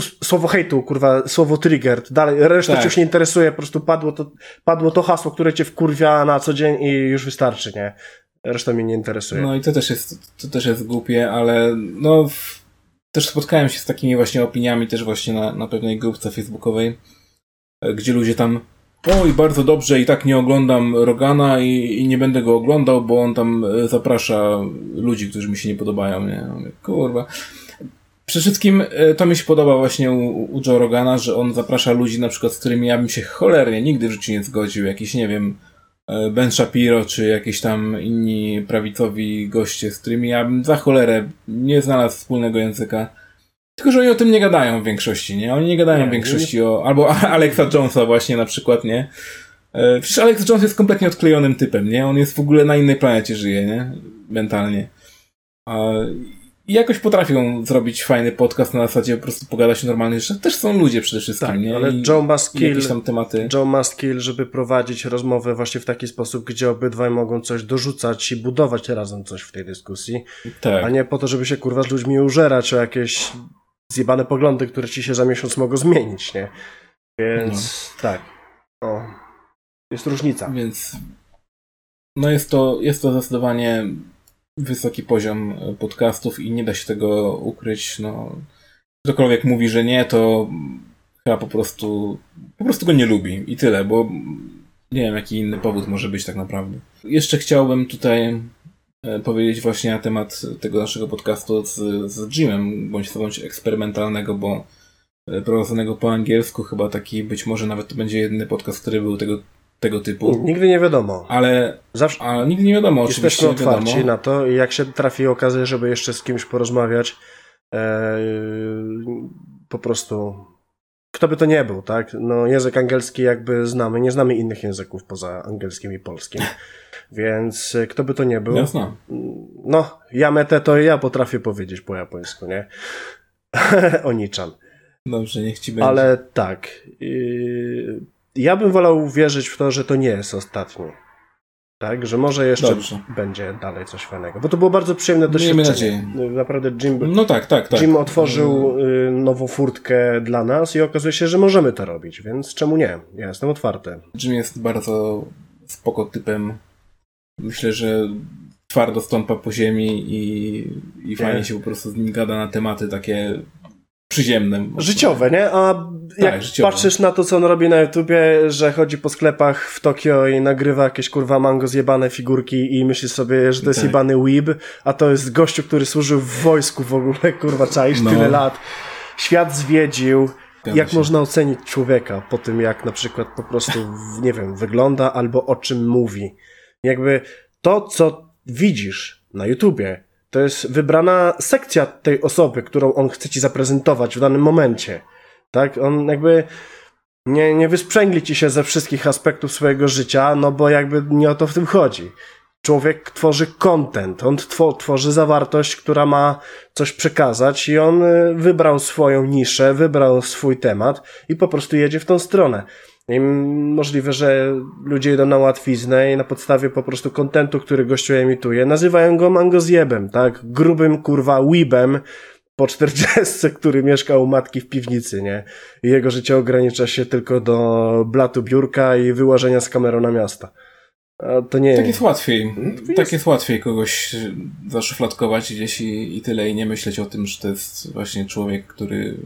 słowo hejtu, kurwa, słowo triggered, dalej, reszta tak. cię już nie interesuje, po prostu padło to, padło to hasło, które cię wkurwia na co dzień i już wystarczy, nie? Reszta mnie nie interesuje. No i to też jest, to też jest głupie, ale no, też spotkałem się z takimi właśnie opiniami też właśnie na, na pewnej grupce facebookowej, gdzie ludzie tam oj, bardzo dobrze i tak nie oglądam Rogana i, i, nie będę go oglądał, bo on tam e, zaprasza ludzi, którzy mi się nie podobają, nie? Kurwa. Przede wszystkim e, to mi się podoba właśnie u, u Joe Rogana, że on zaprasza ludzi na przykład, z którymi ja bym się cholernie nigdy w życiu nie zgodził. Jakiś, nie wiem, e, Ben Shapiro, czy jakieś tam inni prawicowi goście, z którymi ja bym za cholerę nie znalazł wspólnego języka. Tylko, że oni o tym nie gadają w większości, nie? Oni nie gadają nie, w większości nie... o... Albo Alexa Jonesa właśnie na przykład, nie? E, przecież Alex Jones jest kompletnie odklejonym typem, nie? On jest w ogóle na innej planecie żyje, nie? Mentalnie. I jakoś potrafią zrobić fajny podcast na zasadzie po prostu pogadać o normalnych rzeczach. Też są ludzie przede wszystkim, tak, nie? ale Joe must kill, tam tematy. Joe must kill, żeby prowadzić rozmowę właśnie w taki sposób, gdzie obydwaj mogą coś dorzucać i budować razem coś w tej dyskusji. Tak. A nie po to, żeby się kurwa z ludźmi użerać o jakieś zjebane poglądy, które ci się za miesiąc mogą zmienić, nie? Więc no. tak. O. Jest różnica. Więc no jest to, jest to zdecydowanie wysoki poziom podcastów i nie da się tego ukryć. No, ktokolwiek mówi, że nie, to chyba po prostu po prostu go nie lubi i tyle, bo nie wiem, jaki inny powód może być tak naprawdę. Jeszcze chciałbym tutaj E, powiedzieć właśnie na temat tego naszego podcastu z, z Jimem, bądź co bądź eksperymentalnego, bo e, prowadzonego po angielsku, chyba taki być może nawet to będzie jedyny podcast, który był tego, tego typu. Nigdy nie wiadomo. Ale, Zawsze, ale nigdy nie wiadomo, oczywiście. Jesteśmy otwarci wiadomo. na to i jak się trafi okazja, żeby jeszcze z kimś porozmawiać, e, po prostu kto by to nie był, tak? No język angielski jakby znamy, nie znamy innych języków poza angielskim i polskim. Więc e, kto by to nie był. Jasne. No, jametę to ja potrafię powiedzieć po japońsku, nie? Onichan. Dobrze, niech ci będzie. Ale tak. Yy, ja bym wolał wierzyć w to, że to nie jest ostatni. Tak, że może jeszcze Dobrze. będzie dalej coś fajnego. Bo to było bardzo przyjemne doświadczenie. Miejmy Naprawdę Jim, no tak, tak, tak. Jim otworzył y, nową furtkę dla nas i okazuje się, że możemy to robić, więc czemu nie? Ja jestem otwarty. Jim jest bardzo spoko typem myślę, że twardo stąpa po ziemi i, i fajnie się po prostu z nim gada na tematy takie przyziemne. Życiowe, nie? A tak, jak życiowe. patrzysz na to, co on robi na YouTubie, że chodzi po sklepach w Tokio i nagrywa jakieś kurwa mango zjebane figurki i myślisz sobie, że to jest tak. jebany weeb, a to jest gościu, który służył w wojsku w ogóle, kurwa, czaisz no. tyle lat. Świat zwiedził, jak można ocenić człowieka po tym, jak na przykład po prostu, nie wiem, wygląda albo o czym mówi. Jakby to, co widzisz na YouTubie, to jest wybrana sekcja tej osoby, którą on chce ci zaprezentować w danym momencie. Tak? On jakby nie, nie wysprzęgli ci się ze wszystkich aspektów swojego życia, no bo jakby nie o to w tym chodzi. Człowiek tworzy content, on tworzy zawartość, która ma coś przekazać i on y, wybrał swoją niszę, wybrał swój temat i po prostu jedzie w tą stronę. I możliwe, że ludzie idą na łatwiznę i na podstawie po prostu kontentu, który gościu emituje, nazywają go mangozjebem, tak? Grubym, kurwa, weebem po czterdziestce, który mieszka u matki w piwnicy, nie? I jego życie ogranicza się tylko do blatu biurka i wyłażenia z kamerą na miasta. A to nie... Tak jest łatwiej. Tak jest łatwiej kogoś zaszufladkować gdzieś i, i tyle i nie myśleć o tym, że to jest właśnie człowiek, który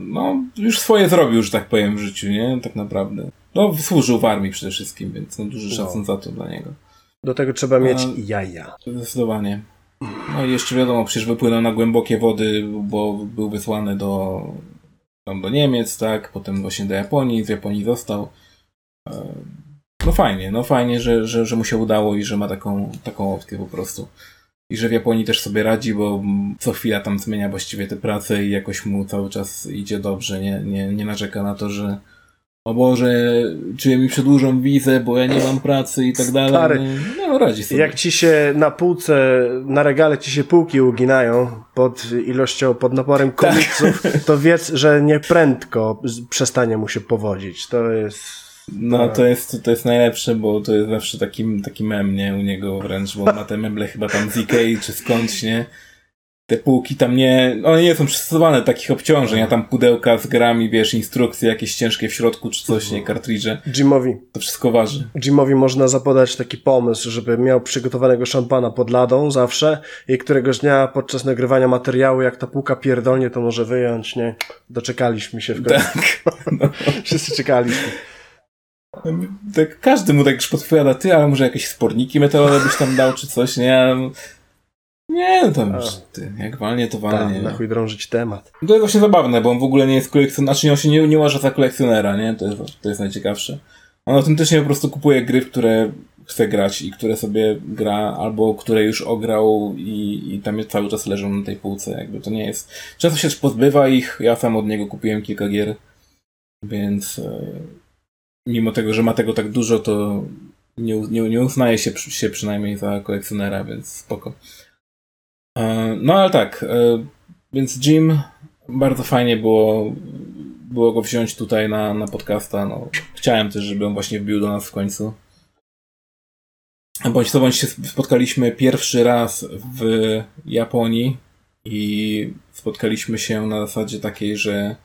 no, już swoje zrobił, że tak powiem, w życiu, nie? Tak naprawdę. No, służył w armii przede wszystkim, więc no, duży no. szacun za to dla niego. Do tego trzeba mieć A, jaja. Zdecydowanie. No i jeszcze wiadomo, przecież wypłynął na głębokie wody, bo był wysłany do, tam do Niemiec, tak? Potem właśnie do Japonii, z Japonii został. No fajnie, no fajnie, że, że, że mu się udało i że ma taką, taką opcję po prostu. I że w Japonii też sobie radzi, bo co chwila tam zmienia właściwie tę pracę i jakoś mu cały czas idzie dobrze, nie, nie, nie narzeka na to, że o Boże, czy mi przedłużą wizę, bo ja nie mam pracy i tak dalej. Stary, no, no radzi sobie. Jak ci się na półce, na regale ci się półki uginają pod ilością, pod naporem tak. komiksów, tak. to wiedz, że nie prędko przestanie mu się powodzić. To jest no tak. to jest, to jest najlepsze, bo to jest zawsze taki, taki mem, nie? U niego wręcz, bo ma te meble chyba tam z Ikei czy skądś, nie? Te półki tam nie, one nie są przystosowane do takich obciążeń, a tam pudełka z grami, wiesz, instrukcje jakieś ciężkie w środku czy coś, nie? Kartridże. Jimowi. To wszystko waży. Jimowi można zapodać taki pomysł, żeby miał przygotowanego szampana pod ladą zawsze i któregoś dnia podczas nagrywania materiału, jak ta półka pierdolnie, to może wyjąć, nie? Doczekaliśmy się w końcu. Tak. No. Wszyscy czekaliśmy. Tak, każdy mu tak już podpowiada, ty, ale może jakieś sporniki metalowe byś tam dał, czy coś, nie? Nie, no tam, ty, jak walnie, to walnie. Tak, na chuj drążyć temat. To jest właśnie zabawne, bo on w ogóle nie jest kolekcjonerem, znaczy on się nie, nie uważa za kolekcjonera, nie? To jest, to jest najciekawsze. On autentycznie po prostu kupuje gry, w które chce grać i które sobie gra, albo które już ograł i, i tam cały czas leżą na tej półce, jakby to nie jest. Często się też pozbywa ich, ja sam od niego kupiłem kilka gier, więc e, mimo tego, że ma tego tak dużo, to nie, nie, nie uznaje się, się przynajmniej za kolekcjonera, więc spoko. E, no ale tak, e, więc Jim, bardzo fajnie było, było go wziąć tutaj na, na podcasta. No, chciałem też, żeby on właśnie wbił do nas w końcu. Bądź to bądź się spotkaliśmy pierwszy raz w Japonii i spotkaliśmy się na zasadzie takiej, że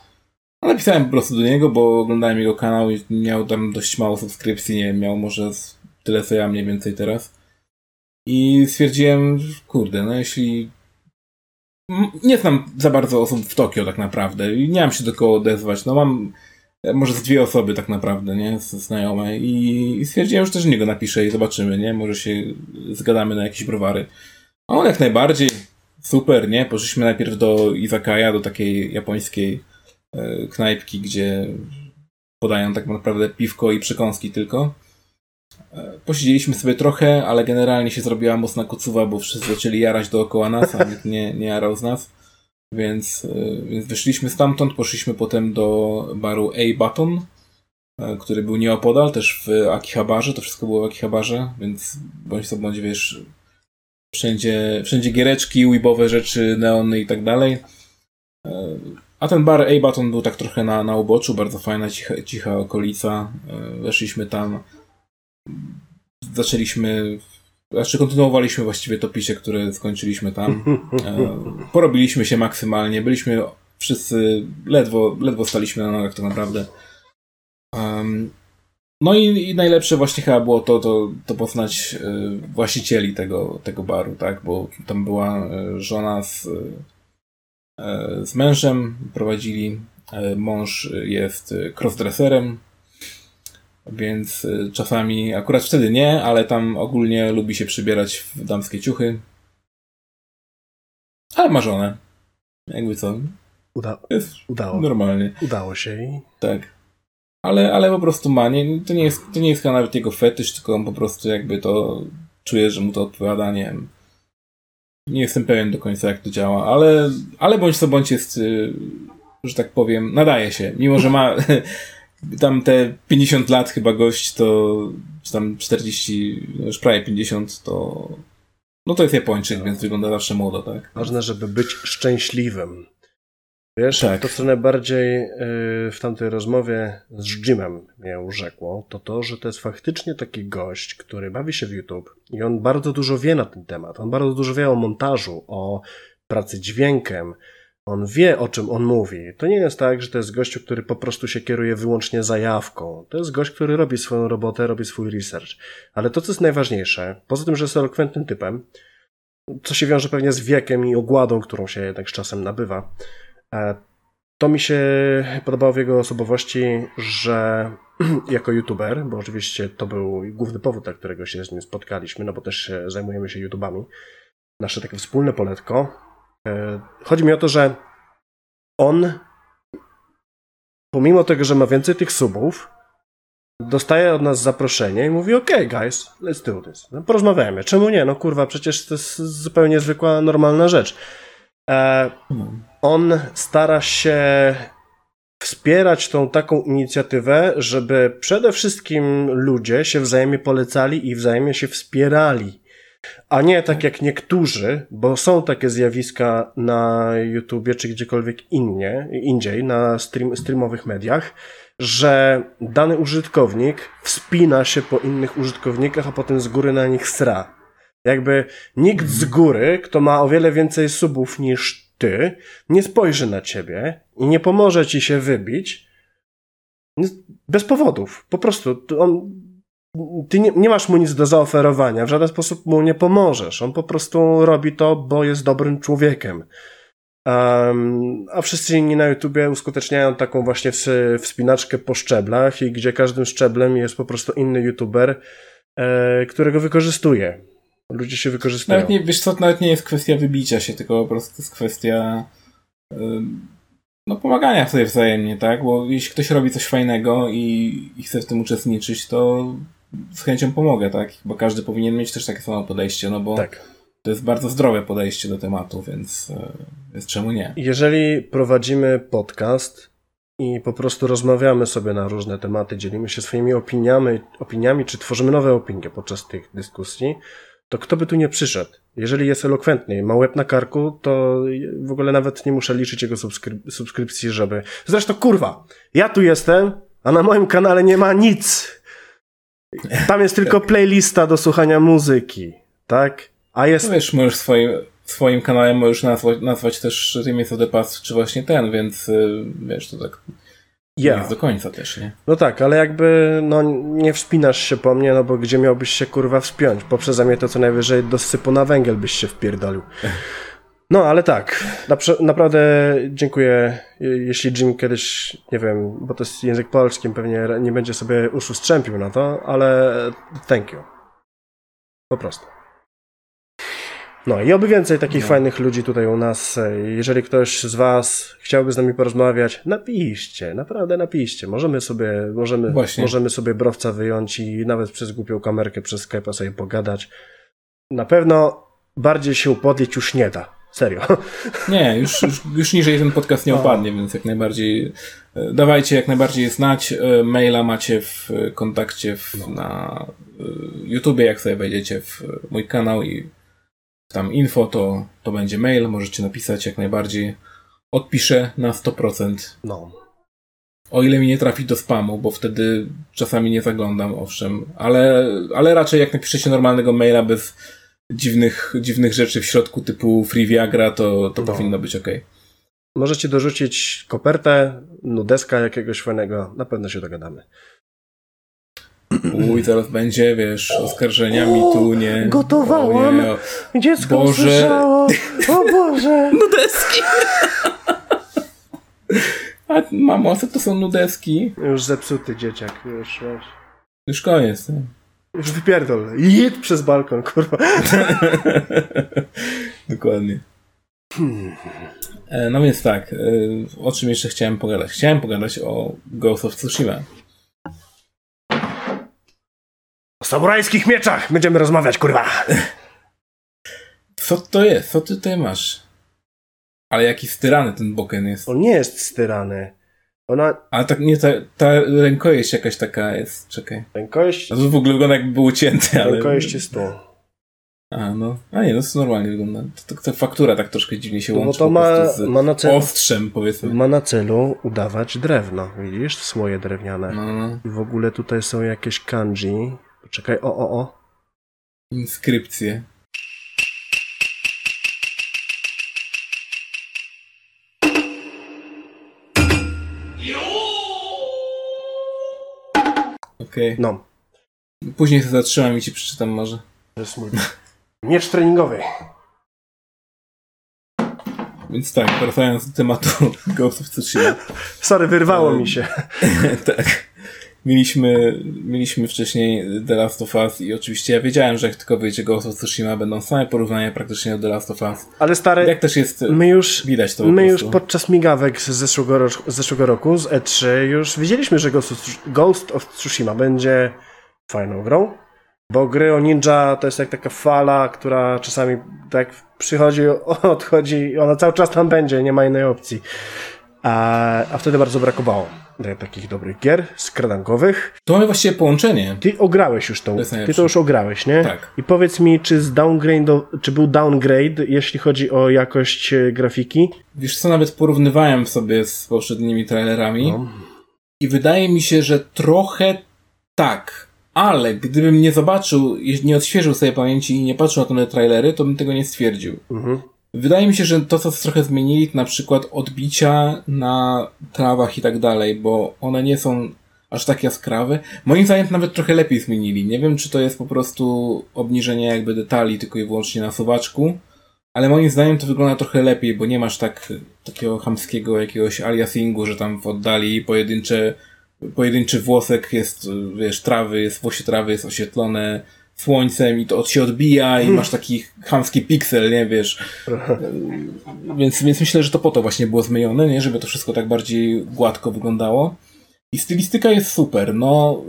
napisałem po prostu do niego, bo oglądałem jego kanał i miał tam dość mało subskrypcji, nie miał może tyle co ja mniej więcej teraz. I stwierdziłem, kurde, no jeśli nie znam za bardzo osób w Tokio tak naprawdę i nie mam się do kogo odezwać. No mam e, może z dwie osoby tak naprawdę, nie? Znajome i stwierdziłem, że też niego napiszę i zobaczymy, nie? Może się zgadamy na jakieś browary. A on jak najbardziej, super, nie? Poszliśmy najpierw do Izakaya, do takiej japońskiej knajpki, gdzie podają tak naprawdę piwko i przekąski tylko. E, posiedzieliśmy sobie trochę, ale generalnie się zrobiła mocna kocuwa, bo wszyscy zaczęli jarać dookoła nas, a nikt nie, nie jarał z nas. Więc, e, więc wyszliśmy stamtąd, poszliśmy potem do baru A-Button, który był nieopodal, też w Akihabarze, to wszystko było w Akihabarze, więc bądź co bądź, wiesz, wszędzie, wszędzie giereczki, weebowe rzeczy, neony i tak dalej. A ten bar A-Baton był tak trochę na, na uboczu, bardzo fajna, cicha, cicha okolica. E, weszliśmy tam, zaczęliśmy, znaczy kontynuowaliśmy właściwie to picie, które skończyliśmy tam. E, porobiliśmy się maksymalnie, byliśmy wszyscy, ledwo, ledwo staliśmy na nogach tak naprawdę. No i, i, najlepsze właśnie chyba było to, to, to poznać e, właścicieli tego, tego baru, tak, bo tam była żona z z mężem prowadzili. E, mąż jest crossdresserem, więc e, czasami, akurat wtedy nie, ale tam ogólnie lubi się przybierać w damskie ciuchy. Ale ma żonę. Jakby co. Uda Jest udało, normalnie. udało się i Tak. Ale, ale po prostu ma. Nie, to, nie jest, to nie jest chyba nawet jego fetysz, tylko on po prostu jakby to czuje, że mu to odpowiada. Nie wiem. Nie jestem pewien do końca, jak to działa, ale, ale bądź co bądź jest, y, że tak powiem, nadaje się. Mimo, że ma tam te 50 lat chyba gość, to czy tam 40, no już prawie 50, to no to jest Japończyk, więc wygląda zawsze młodo, tak? ważne, żeby być szczęśliwym. Wiesz, Tak. to co najbardziej y, w tamtej rozmowie z Jimem mnie urzekło, to to, że to jest faktycznie taki gość, który bawi się w YouTube i on bardzo dużo wie na ten temat. On bardzo dużo wie o montażu, o pracy dźwiękiem. On wie, o czym on mówi. To nie jest tak, że to jest gościu, który po prostu się kieruje wyłącznie zajawką. To jest gość, który robi swoją robotę, robi swój research. Ale to, co jest najważniejsze, poza tym, że jest elokwentnym typem, co się wiąże pewnie z wiekiem i ogładą, którą się jednak z czasem nabywa, To mi się podobało w jego osobowości, że jako youtuber, bo oczywiście to był główny powód, dla którego się z nim spotkaliśmy, no bo też się zajmujemy się YouTubami, nasze takie wspólne poletko. E, Chodzi mi o to, że on, pomimo tego, że ma więcej tych subów, dostaje od nas zaproszenie i mówi, ok, guys, let's do this. No, porozmawiajmy. Czemu nie? No kurwa, przecież to jest zupełnie zwykła, normalna rzecz. E, on stara się wspierać tą taką inicjatywę, żeby przede wszystkim ludzie się wzajemnie polecali i wzajemnie się wspierali. A nie tak jak niektórzy, bo są takie zjawiska na YouTubie czy gdziekolwiek innie, indziej, na stream, streamowych mediach, że dany użytkownik wspina się po innych użytkownikach, a potem z góry na nich sra. Jakby nikt z góry, kto ma o wiele więcej subów niż ty, nie spojrzy na ciebie i nie pomoże ci się wybić bez powodów. Po prostu on, ty nie, nie masz mu nic do zaoferowania, w żaden sposób mu nie pomożesz. On po prostu robi to, bo jest dobrym człowiekiem. Um, a wszyscy inni na YouTubie uskuteczniają taką właśnie ws- wspinaczkę po szczeblach i gdzie każdym szczeblem jest po prostu inny YouTuber, e, którego wykorzystuje. Ludzie się wykorzystują. Nawet nie, wiesz co, to nawet nie jest kwestia wybicia się, tylko po prostu jest kwestia no pomagania sobie wzajemnie, tak? Bo jeśli ktoś robi coś fajnego i, i chce w tym uczestniczyć, to z chęcią pomogę, tak? Bo każdy powinien mieć też takie samo podejście, no bo Tak. to jest bardzo zdrowe podejście do tematu, więc, e, więc czemu nie? Jeżeli prowadzimy podcast i po prostu rozmawiamy sobie na różne tematy, dzielimy się swoimi opiniami, opiniami czy tworzymy nowe opinie podczas tych dyskusji, to kto by tu nie przyszedł? Jeżeli jest elokwentny ma łeb na karku, to w ogóle nawet nie muszę liczyć jego subskryp- subskrypcji, żeby... Zresztą kurwa, ja tu jestem, a na moim kanale nie ma nic. Tam jest tylko playlista do słuchania muzyki, tak? A jest wiesz, możesz swoim, swoim kanałem możesz nazwać, nazwać też Remies of the Past, czy właśnie ten, więc y, wiesz, to tak ja. do końca też, nie? No tak, ale jakby no nie wspinasz się po mnie, no bo gdzie miałbyś się kurwa wspiąć? Poprzez mnie to co najwyżej do sypu na węgiel byś się wpierdolił. No ale tak, naprawdę dziękuję, je- jeśli Jim kiedyś, nie wiem, bo to jest język polski, pewnie nie będzie sobie uszu strzępił na to, ale thank you. Po prostu. No i oby więcej takich No. fajnych ludzi tutaj u nas. Jeżeli ktoś z Was chciałby z nami porozmawiać, napiszcie, naprawdę napiszcie. Możemy sobie, możemy, Właśnie. możemy sobie browca wyjąć i nawet przez głupią kamerkę, przez Skype'a sobie pogadać. Na pewno bardziej się upodlić już nie da. Serio. Nie, już, już, już niżej ten podcast nie O. opadnie, więc jak najbardziej e, dawajcie jak najbardziej znać. E, Maila macie w kontakcie w, na e, YouTubie, jak sobie wejdziecie w mój kanał i tam info, to, to będzie mail, możecie napisać jak najbardziej. Odpiszę na 100%. No. O ile mi nie trafi do spamu, bo wtedy czasami nie zaglądam, owszem, ale, ale raczej jak napiszecie normalnego maila bez dziwnych, dziwnych rzeczy w środku typu Free Viagra, to, to No. powinno być ok. Możecie dorzucić kopertę, nudeska jakiegoś fajnego. Na pewno się dogadamy. Uj, zaraz będzie, wiesz, oskarżeniami tu, nie. Gotowałam. O- Dziecko Boże. słyszało. O Boże. Nudeski! A mamo, co to są nudeski? Już zepsuty dzieciak. Już, już. Już koniec. nie? Już wypierdol. Jedź przez balkon, kurwa. Dokładnie. E, No więc tak, e, o czym jeszcze chciałem pogadać? Chciałem pogadać o Ghost of Tsushima. O samurajskich mieczach będziemy rozmawiać, kurwa. Co to jest? Co ty tutaj masz? Ale jaki styrany ten boken jest. On nie jest styrany. Ona, Ale tak nie, ta, ta rękojeść jakaś taka jest. Czekaj. rękojeść, A to w ogóle wygląda jakby był cięty, ale... rękojeść jest tu. A, no. A nie, no to normalnie wygląda. To, to, ta faktura tak troszkę dziwnie się No bo łączy to po ma, z ma, na celu, ostrzem, powiedzmy. ma na celu udawać drewno. Widzisz? Słoje drewniane. No, no. I w ogóle tutaj są jakieś kanji. Poczekaj, o, o, o. Inskrypcje. Okej. No, Później się zatrzymam i ci przeczytam może. miecz treningowy. Więc tak, wracając do tematu Ghost of Tsushima. Sorry, wyrwało Em, mi się. tak. Mieliśmy, mieliśmy wcześniej The Last of Us i oczywiście ja wiedziałem, że jak tylko wyjdzie Ghost of Tsushima będą same porównania praktycznie do The Last of Us. Ale stary, Jak też jest, my już, widać to po my już prostu. podczas migawek z zeszłego, ro- z zeszłego roku, z E3, już wiedzieliśmy, że Ghost of, Ghost of Tsushima będzie fajną grą. Bo gry o ninja to jest jak taka fala, która czasami tak przychodzi, odchodzi i ona cały czas tam będzie, nie ma innej opcji. A, a wtedy bardzo brakowało takich dobrych gier, skradankowych. To mamy właściwie połączenie. Ty ograłeś już tą, jest ty to już ograłeś, nie? Tak. I powiedz mi, czy, z downgrade, czy był downgrade, jeśli chodzi o jakość e, grafiki? Wiesz co, nawet porównywałem sobie z poprzednimi trailerami No. i wydaje mi się, że trochę tak, ale gdybym nie zobaczył, nie odświeżył sobie pamięci i nie patrzył na te trailery, to bym tego nie stwierdził. Mhm. Wydaje mi się, że to, co trochę zmienili, na przykład odbicia na trawach i tak dalej, bo one nie są aż tak jaskrawe. Moim zdaniem nawet trochę lepiej zmienili. Nie wiem, czy to jest po prostu obniżenie jakby detali tylko i wyłącznie na suwaczku, ale moim zdaniem to wygląda trochę lepiej, bo nie masz tak takiego chamskiego jakiegoś aliasingu, że tam w oddali pojedyncze, pojedynczy włosek jest, wiesz, trawy, jest włosie trawy, jest oświetlone słońcem i to od się odbija i masz taki chamski piksel, nie wiesz. Więc, więc myślę, że to po to właśnie było zmienione, nie? Żeby to wszystko tak bardziej gładko wyglądało. I stylistyka jest super. No,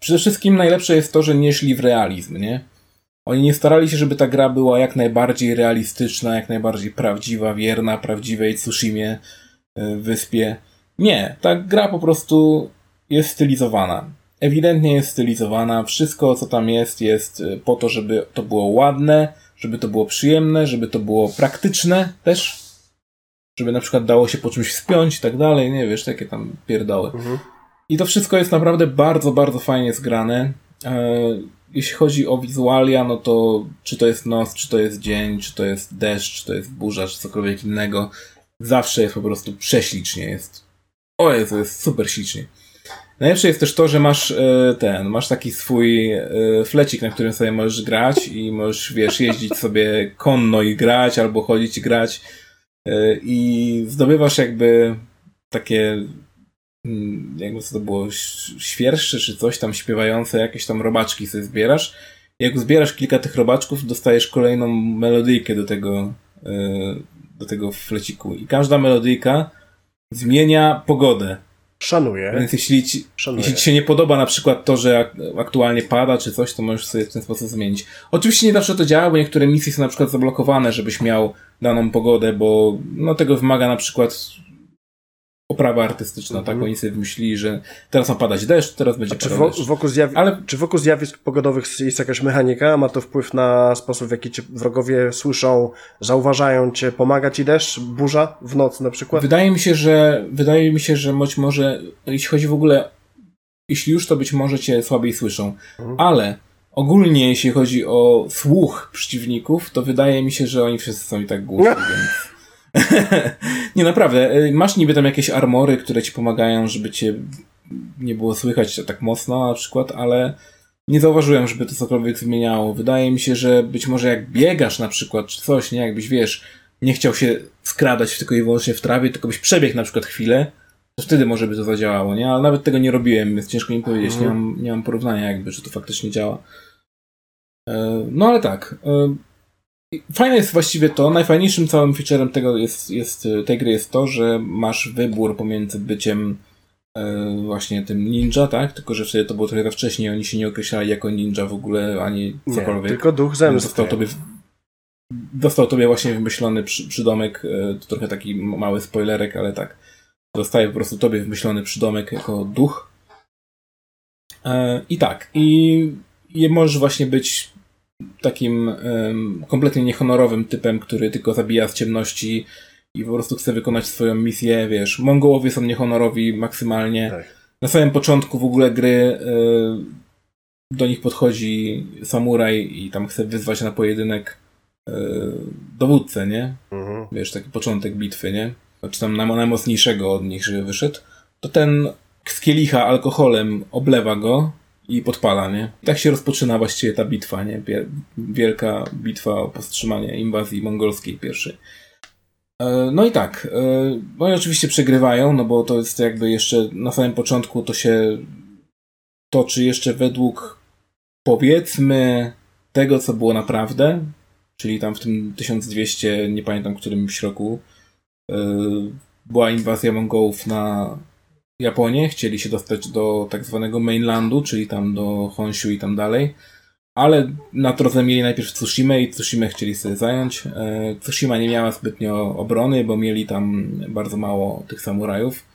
przede wszystkim najlepsze jest to, że nie szli w realizm, nie? Oni nie starali się, żeby ta gra była jak najbardziej realistyczna, jak najbardziej prawdziwa, wierna prawdziwej Tsushimie, y, wyspie. Nie, ta gra po prostu jest stylizowana. Ewidentnie jest stylizowana. Wszystko, co tam jest, jest y, po to, żeby to było ładne, żeby to było przyjemne, żeby to było praktyczne też. Żeby na przykład dało się po czymś wspiąć i tak dalej, nie wiesz, takie tam pierdoły. Mhm. I to wszystko jest naprawdę bardzo, bardzo fajnie zgrane. E, jeśli chodzi o wizualia, no to czy to jest noc, czy to jest dzień, czy to jest deszcz, czy to jest burza, czy cokolwiek innego, zawsze jest po prostu prześlicznie. Jest. O Jezu, jest super ślicznie. Najlepsze jest też to, że masz e, ten, masz taki swój e, flecik, na którym sobie możesz grać i możesz, wiesz, jeździć sobie konno i grać, albo chodzić i grać e, i zdobywasz jakby takie mm, jakby co to było, świerszcze czy coś tam śpiewające, jakieś tam robaczki sobie zbierasz. Jak zbierasz kilka tych robaczków, dostajesz kolejną melodyjkę do tego, do tego fleciku. I każda melodyjka zmienia pogodę. Szanuję, Więc jeśli ci, szanuję. jeśli ci się nie podoba na przykład to, że ak- aktualnie pada czy coś, to możesz sobie w ten sposób zmienić. Oczywiście nie zawsze to działa, bo niektóre misje są na przykład zablokowane, żebyś miał daną pogodę, bo no tego wymaga na przykład oprawa artystyczna, Mhm. tak? Oni sobie wymyślili, że teraz ma padać deszcz, teraz będzie czy, deszcz. wokół zjawi- Ale- czy wokół zjawisk pogodowych jest jakaś mechanika? Ma to wpływ na sposób, w jaki cię wrogowie słyszą, zauważają cię, pomaga ci deszcz, burza w noc na przykład? Wydaje mi się, że wydaje mi się, że być może, jeśli chodzi w ogóle, jeśli już, to być może cię słabiej słyszą. Mhm. Ale ogólnie, jeśli chodzi o słuch przeciwników, to wydaje mi się, że oni wszyscy są i tak głupi, więc... nie, naprawdę. y, Masz niby tam jakieś armory, które ci pomagają, żeby cię nie było słychać tak mocno na przykład, ale nie zauważyłem, żeby to cokolwiek zmieniało. Wydaje mi się, że być może jak biegasz na przykład, czy coś, nie? Jakbyś, wiesz, nie chciał się skradać tylko i wyłącznie w trawie, tylko byś przebiegł na przykład chwilę, to wtedy może by to zadziałało, nie? Ale nawet tego nie robiłem, więc ciężko mi powiedzieć. Nie, mam, nie mam porównania jakby, czy to faktycznie działa. E, No ale tak. Fajne jest właściwie to, najfajniejszym całym featurem tego jest, jest, tej gry jest to, że masz wybór pomiędzy byciem e, właśnie tym ninja, tak? Tylko, że wtedy to było trochę wcześniej, oni się nie określali jako ninja w ogóle, ani cokolwiek. Nie, tylko duch zemsty. Został tobie, dostał tobie właśnie wymyślony przy, przydomek, e, to trochę taki mały spoilerek, ale tak. Zostaje po prostu tobie wymyślony przydomek jako duch. E, I tak, i, i możesz właśnie być takim um, kompletnie niehonorowym typem, który tylko zabija z ciemności i po prostu chce wykonać swoją misję, wiesz. Mongołowie są niehonorowi maksymalnie. Tak. Na samym początku w ogóle gry y, do nich podchodzi samuraj i tam chce wyzwać na pojedynek y, dowódcę, nie? Mhm. Wiesz, taki początek bitwy, nie? Czy tam najmocniejszego od nich, żeby wyszedł. To ten z kielicha alkoholem oblewa go i podpala, nie? I tak się rozpoczyna właściwie ta bitwa, nie? Wielka bitwa o powstrzymanie inwazji mongolskiej pierwszej. E, no i tak, e, no i oczywiście przegrywają, no bo to jest jakby jeszcze na samym początku to się toczy jeszcze według powiedzmy tego, co było naprawdę, czyli tam w tym 1200, nie pamiętam którymś roku, e, była inwazja Mongołów na Japonię, chcieli się dostać do tak zwanego mainlandu, czyli tam do Honshu i tam dalej. Ale na drodze mieli najpierw Tsushima i Tsushima chcieli sobie zająć. E, Tsushima nie miała zbytnio obrony, bo mieli tam bardzo mało tych samurajów.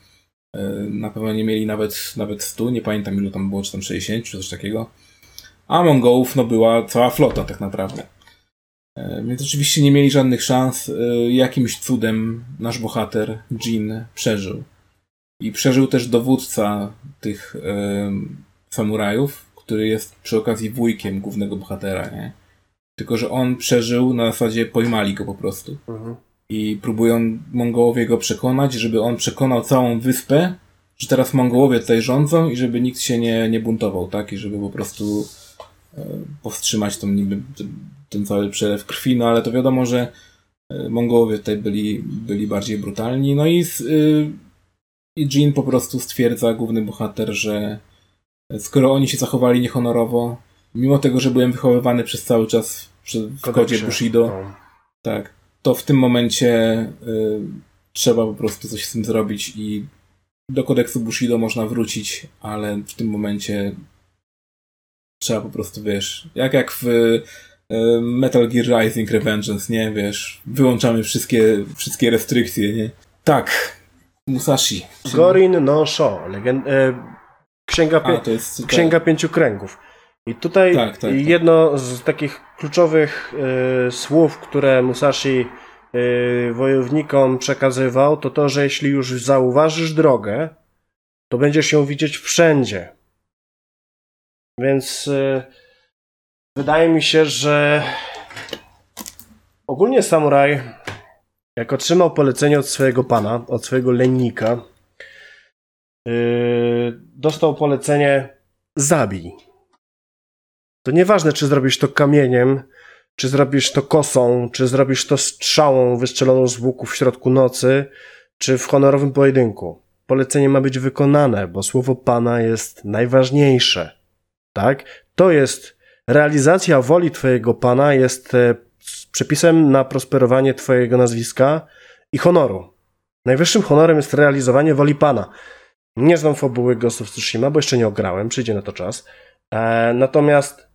E, na pewno nie mieli nawet, nawet 100, nie pamiętam ilu tam było, czy tam 60, czy coś takiego. A Mongołów no była cała flota tak naprawdę. E, więc oczywiście nie mieli żadnych szans. Jakimś cudem nasz bohater, Jin, przeżył. I przeżył też dowódca tych e, samurajów, który jest przy okazji wujkiem głównego bohatera, nie? Tylko, że on przeżył na zasadzie pojmali go po prostu. Mhm. I próbują Mongołowie go przekonać, żeby on przekonał całą wyspę, że teraz Mongołowie tutaj rządzą i żeby nikt się nie, nie buntował, tak? I żeby po prostu e, powstrzymać tą niby ten, ten cały przelew krwi, no ale to wiadomo, że e, Mongołowie tutaj byli, byli bardziej brutalni. No i z, y, i Jean po prostu stwierdza, główny bohater, że skoro oni się zachowali niehonorowo, mimo tego, że byłem wychowywany przez cały czas w kodzie Bushido, no. tak, to w tym momencie y, trzeba po prostu coś z tym zrobić i do kodeksu Bushido można wrócić, ale w tym momencie trzeba po prostu, wiesz, jak jak w y, Metal Gear Rising Revengeance, nie, wiesz, wyłączamy wszystkie, wszystkie restrykcje, nie. Tak, Musashi. Czyli... Gorin no Sho, legend... E, księga, A, jest, księga Pięciu Kręgów. I tutaj tak, tak, tak. jedno z takich kluczowych e, słów, które Musashi e, wojownikom przekazywał, to to, że jeśli już zauważysz drogę, to będziesz ją widzieć wszędzie. Więc wydaje mi się, że ogólnie samuraj jak otrzymał polecenie od swojego pana, od swojego lennika, yy, dostał polecenie zabij. To nieważne, czy zrobisz to kamieniem, czy zrobisz to kosą, czy zrobisz to strzałą wystrzeloną z łuku w środku nocy, czy w honorowym pojedynku. Polecenie ma być wykonane, bo słowo Pana jest najważniejsze. Tak? To jest realizacja woli Twojego Pana, jest e, przepisem na prosperowanie Twojego nazwiska i honoru. Najwyższym honorem jest realizowanie woli Pana. Nie znam fabuły Ghost of Tsushima, bo jeszcze nie ograłem, przyjdzie na to czas. E, natomiast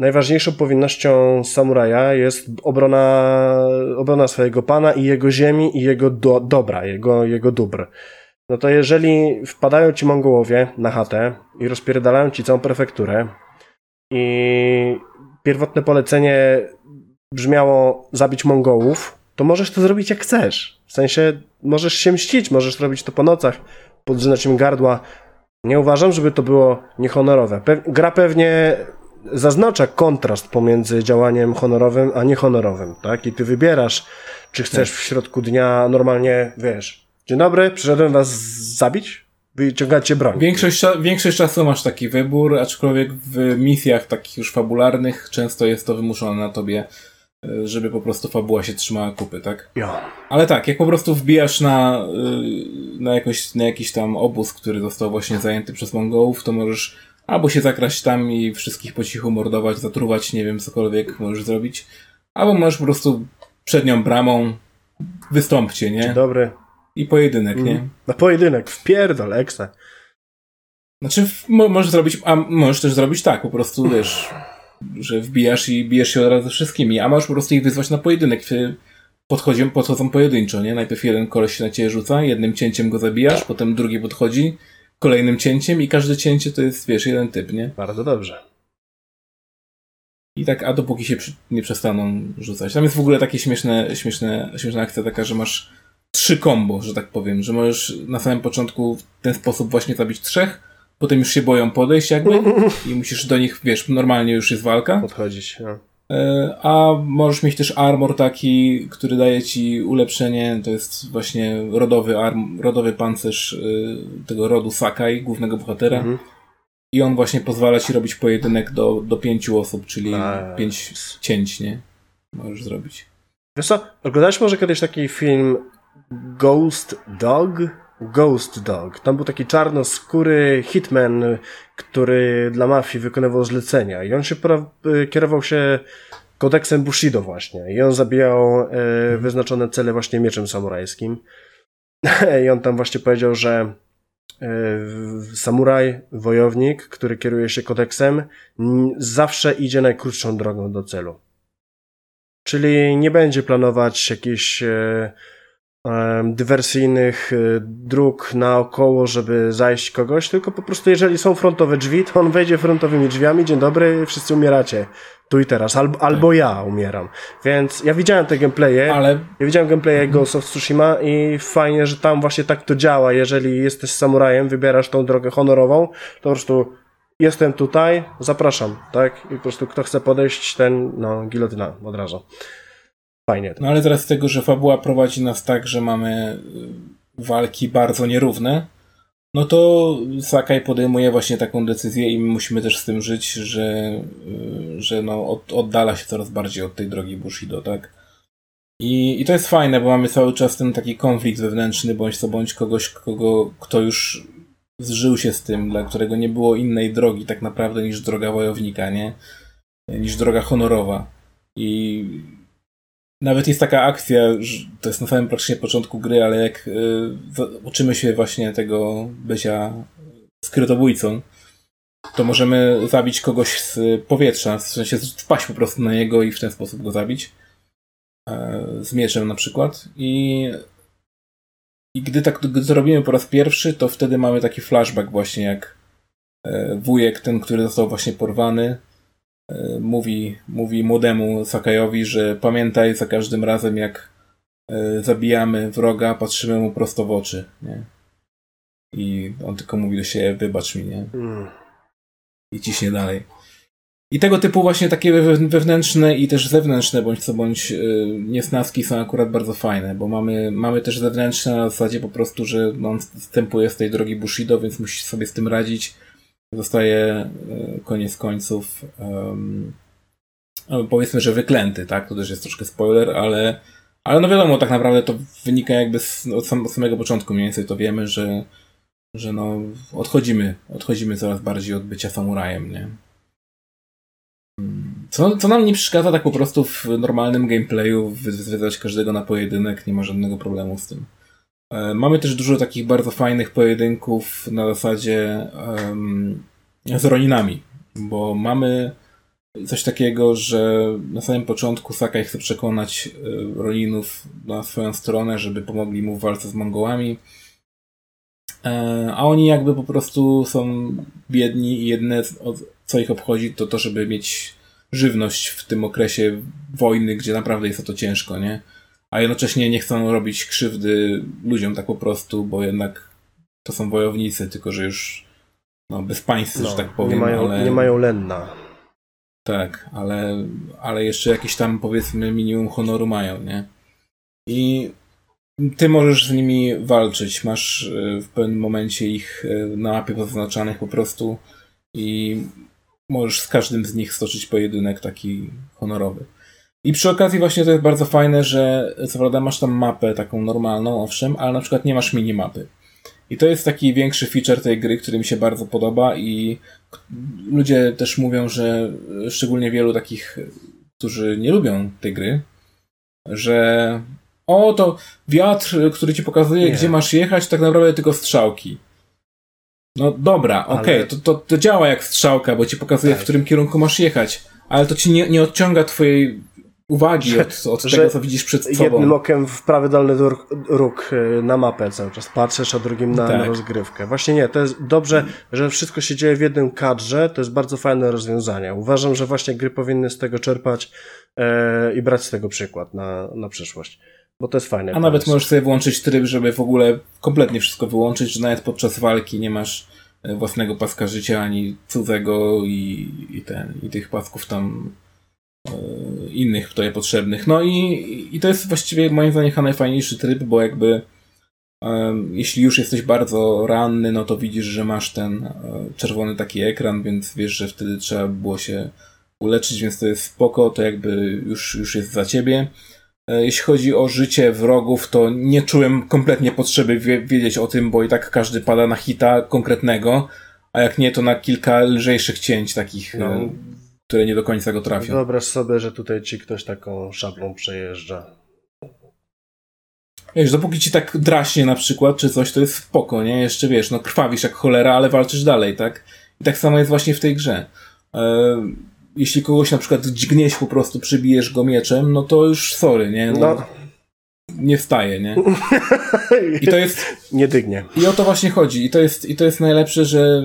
najważniejszą powinnością samuraja jest obrona, obrona swojego pana i jego ziemi i jego do, dobra, jego, jego dóbr. No to jeżeli wpadają ci Mongołowie na chatę i rozpierdalają ci całą prefekturę i pierwotne polecenie brzmiało zabić Mongołów, to możesz to zrobić jak chcesz. W sensie możesz się mścić, możesz robić to po nocach, podrzynać im gardła. Nie uważam, żeby to było niehonorowe. Pe gra pewnie zaznacza kontrast pomiędzy działaniem honorowym a niehonorowym, tak? I ty wybierasz, czy chcesz w środku dnia normalnie, wiesz, dzień dobry, przyszedłem was zabić, wyciągacie broń. Większość, większość czasu masz taki wybór, aczkolwiek w misjach takich już fabularnych często jest to wymuszone na tobie żeby po prostu fabuła się trzymała kupy, tak? Ja. Ale tak, jak po prostu wbijasz na, e, na, jakoś, na jakiś tam obóz, który został właśnie zajęty przez Mongołów, to możesz albo się zakraść tam i wszystkich po cichu mordować, zatruwać, nie wiem, cokolwiek możesz zrobić. albo możesz po prostu przednią bramą wystąpcie, nie? Dzień dobry. I pojedynek, nie? Mm. Na pojedynek, wpierdol, eksa. Znaczy, mo- możesz zrobić, a możesz też zrobić tak, po prostu, wiesz, że wbijasz i bijesz się od razu ze wszystkimi, a możesz po prostu ich wyzwać na pojedynek. Podchodzą, podchodzą pojedynczo, nie? Najpierw jeden koleś się na ciebie rzuca, jednym cięciem go zabijasz, potem drugi podchodzi, kolejnym cięciem i każde cięcie to jest, wiesz, jeden typ, nie? Bardzo dobrze. I tak, a dopóki się nie przestaną rzucać. Tam jest w ogóle takie śmieszne, śmieszne, śmieszna akcja taka, że masz trzy combo, że tak powiem, że możesz na samym początku w ten sposób właśnie zabić trzech, potem już się boją podejść jakby i musisz do nich, wiesz, normalnie już jest walka, Podchodzić. No. E, a możesz mieć też armor taki, który daje ci ulepszenie, to jest właśnie rodowy arm, rodowy pancerz y, tego rodu Sakai, głównego bohatera. Mhm. I on właśnie pozwala ci robić pojedynek do, do pięciu osób, czyli A. pięć cięć, nie? Możesz zrobić. Wiesz co, oglądałeś może kiedyś taki film Ghost Dog? Ghost Dog. Tam był taki czarnoskóry hitman, który dla mafii wykonywał zlecenia i on się y, kierował się kodeksem Bushido właśnie i on zabijał e, wyznaczone cele właśnie mieczem samurajskim i on tam właśnie powiedział, że e, samuraj, wojownik, który kieruje się kodeksem, zawsze idzie najkrótszą drogą do celu. Czyli nie będzie planować jakichś dywersyjnych e, dróg naokoło, żeby zajść kogoś, tylko po prostu jeżeli są frontowe drzwi, to on wejdzie frontowymi drzwiami, dzień dobry, wszyscy umieracie. Tu i teraz. Albo, albo ja umieram. Więc ja widziałem te gameplaye. Ale Ja widziałem gameplaye Ghost of Tsushima i fajnie, że tam właśnie tak to działa. Jeżeli jesteś samurajem, wybierasz tą drogę honorową, to po prostu jestem tutaj, zapraszam, tak? I po prostu kto chce podejść, ten, no, gilotyna od razu. Fajnie. No ale teraz z tego, że fabuła prowadzi nas tak, że mamy y, walki bardzo nierówne, no to Sakai podejmuje właśnie taką decyzję i my musimy też z tym żyć, że, y, że no od, oddala się coraz bardziej od tej drogi Bushido, tak? I, I to jest fajne, bo mamy cały czas ten taki konflikt wewnętrzny, bądź co bądź kogoś, kogo, kto już zżył się z tym, dla którego nie było innej drogi tak naprawdę niż droga wojownika, nie? Niż droga honorowa. I nawet jest taka akcja, to jest na samym praktycznie początku gry, ale jak y, uczymy się właśnie tego bycia skrytobójcą, to możemy zabić kogoś z powietrza, w sensie wpaść po prostu na niego i w ten sposób go zabić. E, z mieczem na przykład. I, i gdy tak gdy to robimy po raz pierwszy, to wtedy mamy taki flashback właśnie jak e, wujek, ten, który został właśnie porwany, mówi, mówi młodemu Sakajowi, że pamiętaj za każdym razem jak e, zabijamy wroga, patrzymy mu prosto w oczy, nie? I on tylko mówi do siebie, wybacz mi, nie? Mm. i ciśnie dalej. I tego typu właśnie takie we- wewnętrzne i też zewnętrzne bądź co bądź yy, niesnaski są akurat bardzo fajne, bo mamy, mamy też zewnętrzne na zasadzie po prostu, że on wstępuje z tej drogi Bushido, więc musi sobie z tym radzić. Zostaje yy, koniec końców no, powiedzmy, że wyklęty, tak? To też jest troszkę spoiler, ale, ale no wiadomo, tak naprawdę to wynika jakby z, od, sam, od samego początku mniej więcej to wiemy, że że no odchodzimy, odchodzimy coraz bardziej od bycia samurajem, nie? Co, co nam nie przeszkadza tak po prostu w normalnym gameplayu wyzwać każdego na pojedynek, nie ma żadnego problemu z tym. E, Mamy też dużo takich bardzo fajnych pojedynków na zasadzie em, z Roninami, bo mamy coś takiego, że na samym początku Sakai chce przekonać e, Roninów na swoją stronę, żeby pomogli mu w walce z Mongołami, E, a oni jakby po prostu są biedni i jedyne o- co ich obchodzi to to, żeby mieć żywność w tym okresie wojny, gdzie naprawdę jest o to ciężko, nie? A jednocześnie nie chcą robić krzywdy ludziom tak po prostu, bo jednak to są wojownicy, tylko że już no, bez państwa, że tak powiem, nie, mają, ale... nie mają lenna. Tak, ale, ale jeszcze jakieś tam powiedzmy minimum honoru mają, nie? I ty możesz z nimi walczyć. Masz y, w pewnym momencie ich y, na mapie poznaczanych po prostu i możesz z każdym z nich stoczyć pojedynek taki honorowy. I przy okazji właśnie to jest bardzo fajne, że co prawda masz tam mapę taką normalną, owszem, ale na przykład nie masz minimapy. I to jest taki większy feature tej gry, który mi się bardzo podoba i ludzie też mówią, że szczególnie wielu takich którzy nie lubią tej gry, że o, to wiatr, który ci pokazuje, Nie. gdzie masz jechać, tak naprawdę tylko strzałki. No dobra, Ale- okej, to, to, to działa jak strzałka, bo ci pokazuje, Tak. w którym kierunku masz jechać, ale to ci nie, nie odciąga twojej uwagi Że- od, od tego, co widzisz przed sobą. Jednym okiem w prawy dolny róg, y, na mapę cały czas patrzysz, a drugim na, Tak. na rozgrywkę. Właśnie nie, to jest dobrze, że wszystko się dzieje w jednym kadrze, to jest bardzo fajne rozwiązanie. Uważam, że właśnie gry powinny z tego czerpać e, i brać z tego przykład na, na przyszłość. Bo to jest fajne. A nawet możesz sobie włączyć tryb, żeby w ogóle kompletnie wszystko wyłączyć, że nawet podczas walki nie masz e, własnego paska życia, ani cudzego i, i ten, i tych pasków tam innych tutaj potrzebnych. No i, i to jest właściwie moim zdaniem chyba najfajniejszy tryb, bo jakby em, jeśli już jesteś bardzo ranny, no to widzisz, że masz ten e, czerwony taki ekran, więc wiesz, że wtedy trzeba było się uleczyć, więc to jest spoko, to jakby już, już jest za ciebie. E, Jeśli chodzi o życie wrogów, to nie czułem kompletnie potrzeby wie- wiedzieć o tym, bo i tak każdy pada na hita konkretnego, a jak nie, to na kilka lżejszych cięć takich, No. Które nie do końca go trafią. Wyobraź sobie, że tutaj ci ktoś taką szablą przejeżdża. Wiesz, dopóki ci tak draśnie na przykład, czy coś, to jest spoko, nie? Jeszcze wiesz, no krwawisz jak cholera, ale walczysz dalej, tak? I tak samo jest właśnie w tej grze. E, jeśli kogoś na przykład dźgniesz po prostu, przybijesz go mieczem, no to już sorry, nie? No, No, Nie wstaje, nie? I to jest, nie dygnie. I o to właśnie chodzi. I to jest, i to jest najlepsze, że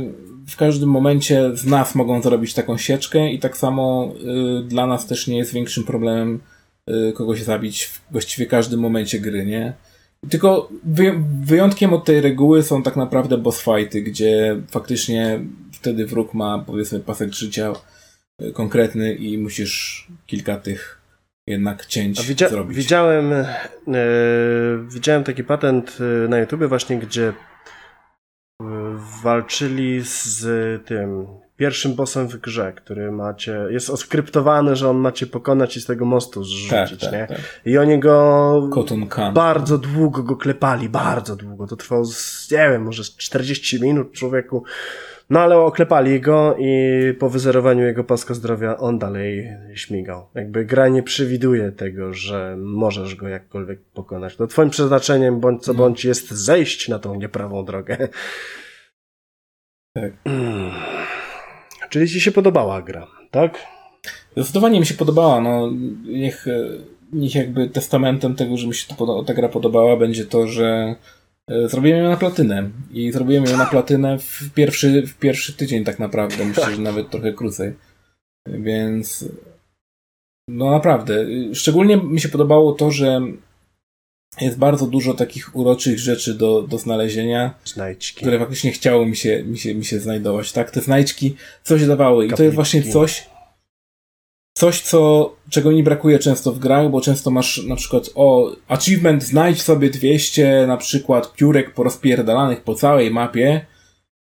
w każdym momencie z nas mogą zrobić taką sieczkę i tak samo y, dla nas też nie jest większym problemem y, kogoś zabić w właściwie każdym momencie gry, nie? Tylko wy, wyjątkiem od tej reguły są tak naprawdę boss fighty, gdzie faktycznie wtedy wróg ma powiedzmy pasek życia y, konkretny i musisz kilka tych jednak cięć widzia zrobić. widziałem, e, widziałem taki patent e, na YouTubie właśnie, gdzie walczyli z tym pierwszym bossem w grze, który macie, jest oskryptowany, że on macie pokonać i z tego mostu tak, zrzucić, tak, nie? tak. I oni go bardzo długo go klepali, bardzo długo. To trwało, z, nie wiem, może z 40 minut człowieku. No ale oklepali go i po wyzerowaniu jego paska zdrowia on dalej śmigał. Jakby gra nie przewiduje tego, że możesz go jakkolwiek pokonać. To twoim przeznaczeniem bądź co No. bądź jest zejść na tą nieprawą drogę. Tak. Czyli ci się podobała gra, tak? Zdecydowanie mi się podobała. No, niech, niech jakby testamentem tego, że mi się ta gra podobała, będzie to, że zrobiłem ją na platynę. I zrobiłem ją na platynę w pierwszy, w pierwszy tydzień tak naprawdę. Myślę, że nawet trochę krócej. Więc no naprawdę. Szczególnie mi się podobało to, że jest bardzo dużo takich uroczych rzeczy do, do znalezienia Znajdźki. które faktycznie chciało mi się, mi się, mi się znajdować, tak? Te znajdźki coś dawały i to jest właśnie Kapliczki. coś, coś, co, czego mi brakuje często w grach, bo często masz na przykład, o, achievement, znajdź sobie 200 na przykład piórek porozpierdalanych po całej mapie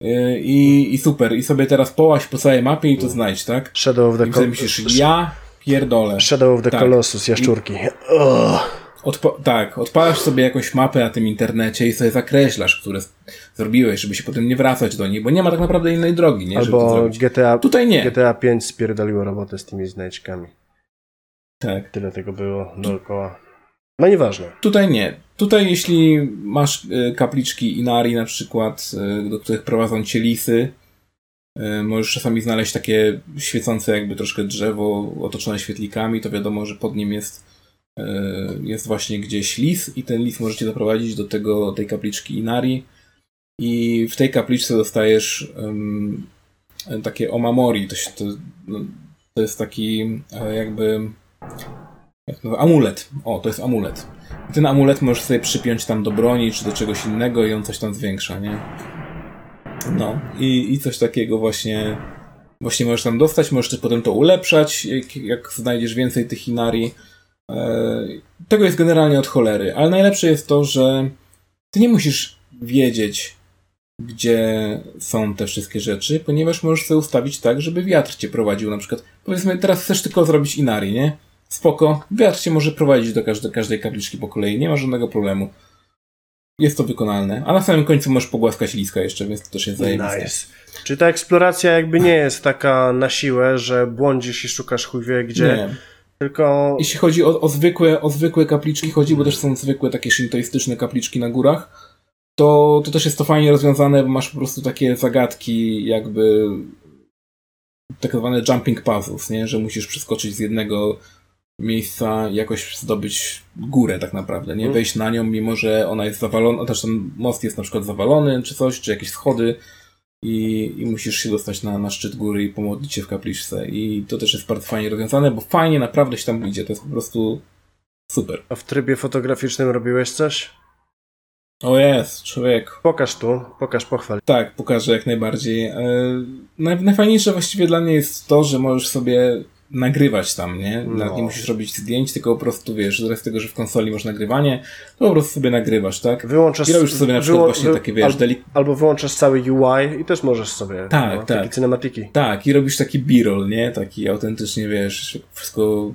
yy, i, i super, i sobie teraz połaź po całej mapie i to znajdź, tak? Shadow of the I wtedy Col- myślisz, ja pierdolę. Shadow of the Tak. Colossus, jaszczurki. Ugh. Odpa- tak, odpalasz sobie jakąś mapę na tym internecie i sobie zakreślasz, które zrobiłeś, żeby się potem nie wracać do niej, bo nie ma tak naprawdę innej drogi, nie? Albo. GTA, Tutaj nie. GTA 5 spierdoliło robotę z tymi znajdźkami. Tak. Tyle tego było dookoła. No nieważne. Tutaj nie. Tutaj jeśli masz y, kapliczki Inari na przykład, y, do których prowadzą cię lisy, y, możesz czasami znaleźć takie świecące jakby troszkę drzewo otoczone świetlikami, to wiadomo, że pod nim jest jest właśnie gdzieś lis i ten lis może cię doprowadzić do tego, tej kapliczki Inari i w tej kapliczce dostajesz ym, takie omamori, to, się, to, no, to jest taki e, jakby jak to, amulet. O, to jest amulet. I ten amulet możesz sobie przypiąć tam do broni czy do czegoś innego i on coś tam zwiększa, nie? No, i, i coś takiego właśnie właśnie możesz tam dostać, możesz też potem to ulepszać, jak, jak znajdziesz więcej tych inari. E, tego jest generalnie od cholery, ale najlepsze jest to, że ty nie musisz wiedzieć, gdzie są te wszystkie rzeczy, ponieważ możesz sobie ustawić tak, żeby wiatr cię prowadził. Na przykład, powiedzmy, teraz chcesz tylko zrobić inari, nie? Spoko, wiatr cię może prowadzić do każdej, każdej kapliczki po kolei, nie ma żadnego problemu. Jest to wykonalne. A na samym końcu możesz pogłaskać liska jeszcze, więc to też jest zajebiste. Nice. Czy ta eksploracja jakby nie jest taka na siłę, że błądzisz i szukasz chuj wie gdzie, Nie. Tylko... Jeśli chodzi o, o, zwykłe, o zwykłe kapliczki chodzi, bo też są zwykłe takie shintoistyczne kapliczki na górach, to, to też jest to fajnie rozwiązane, bo masz po prostu takie zagadki jakby tak zwane jumping puzzles, nie? Że musisz przeskoczyć z jednego miejsca jakoś zdobyć górę tak naprawdę, nie? Mhm. Wejść na nią, mimo że ona jest zawalona, też ten most jest na przykład zawalony, czy coś, czy jakieś schody i, i musisz się dostać na, na szczyt góry i pomodlić się w kapliczce i to też jest bardzo fajnie rozwiązane, bo fajnie naprawdę się tam idzie, to jest po prostu super. A w trybie fotograficznym robiłeś coś? O jest, człowiek. Pokaż tu, pokaż, pochwal. Tak, pokażę jak najbardziej. E, naj, najfajniejsze właściwie dla mnie jest to, że możesz sobie nagrywać tam, nie? Nawet No. nie musisz robić zdjęć, tylko po prostu wiesz, z tego, że w konsoli masz nagrywanie, to po prostu sobie nagrywasz, tak? Wyłączasz... I robisz sobie na przykład właśnie takie, wiesz, al- delik- Albo wyłączasz cały UI i też możesz sobie... Tak, no, tak. Takie cinematiki. Tak, i robisz taki b-roll, nie? Taki autentycznie, wiesz, wszystko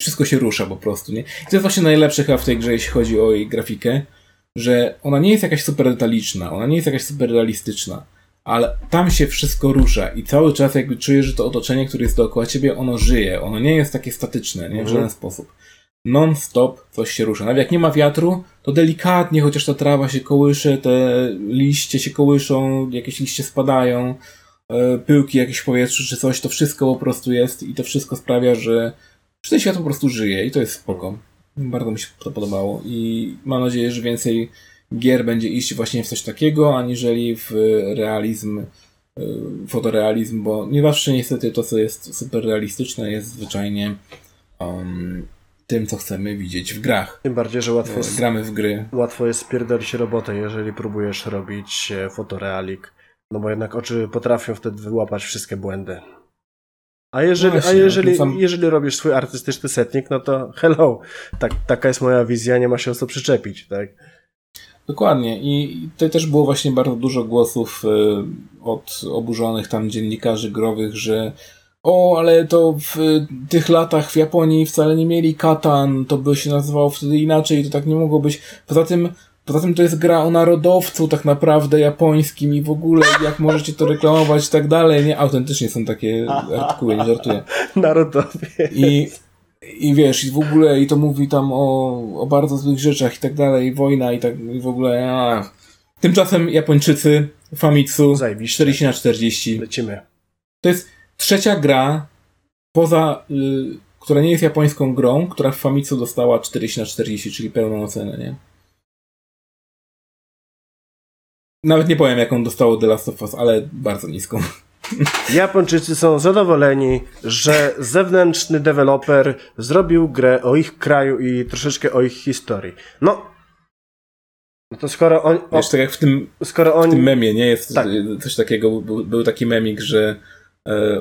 wszystko się rusza po prostu, nie? I to jest właśnie najlepsze chyba w tej grze, jeśli chodzi o jej grafikę, że ona nie jest jakaś super detaliczna, ona nie jest jakaś super realistyczna, ale tam się wszystko rusza i cały czas jakby czujesz, że to otoczenie, które jest dookoła ciebie, ono żyje, ono nie jest takie statyczne, nie? W Mhm. żaden sposób. Non-stop coś się rusza. Nawet jak nie ma wiatru, to delikatnie, chociaż ta trawa się kołysze, te liście się kołyszą, jakieś liście spadają, e, pyłki jakieś w powietrzu czy coś, to wszystko po prostu jest i to wszystko sprawia, że, że ten świat po prostu żyje i to jest spoko. Bardzo mi się to podobało i mam nadzieję, że więcej gier będzie iść właśnie w coś takiego, aniżeli w realizm, e, fotorealizm, bo nie zawsze niestety to, co jest super realistyczne, jest zwyczajnie um, tym, co chcemy widzieć w grach. Tym bardziej, że łatwo, E, Gramy w gry. łatwo jest spierdolić robotę, jeżeli próbujesz robić e, fotorealik. No bo jednak oczy potrafią wtedy wyłapać wszystkie błędy. A jeżeli, Właśnie, a jeżeli, no to sam- jeżeli robisz swój artystyczny setnik, no to hello, tak, taka jest moja wizja, nie ma się o co przyczepić, tak? Dokładnie. I tutaj też było właśnie bardzo dużo głosów e, od oburzonych tam dziennikarzy growych, że o, ale to w e, tych latach w Japonii wcale nie mieli katan, to by się nazywało wtedy inaczej, to tak nie mogło być. Poza tym, poza tym to jest gra o narodowcu tak naprawdę japońskim i w ogóle jak możecie to reklamować i tak dalej, nie? Autentycznie są takie artykuły, nie żartuję. Narodowie. I, I wiesz, i w ogóle, i to mówi tam o, o bardzo złych rzeczach i tak dalej, wojna i tak i w ogóle. A. Tymczasem Japończycy, Famitsu, Zajebiście. 40 na 40. Lecimy. To jest trzecia gra, poza, y, która nie jest japońską grą, która w Famitsu dostała 40 na 40, czyli pełną ocenę, nie? Nawet nie powiem, jaką dostało The Last of Us, ale bardzo niską. Japończycy są zadowoleni, że zewnętrzny deweloper zrobił grę o ich kraju i troszeczkę o ich historii. No, no to skoro on, o, Wiesz, tak jak w tym, skoro w tym memie, nie? Jest Tak. coś takiego, był, był taki memik, że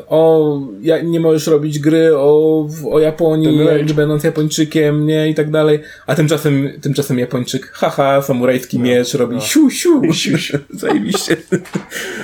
o, ja, nie możesz robić gry o, o Japonii, nie będąc Japończykiem, nie? I tak dalej. A tymczasem, tymczasem Japończyk, haha, samurajski miecz, robi no. siu, siu, Siu, siu. Zajebiście.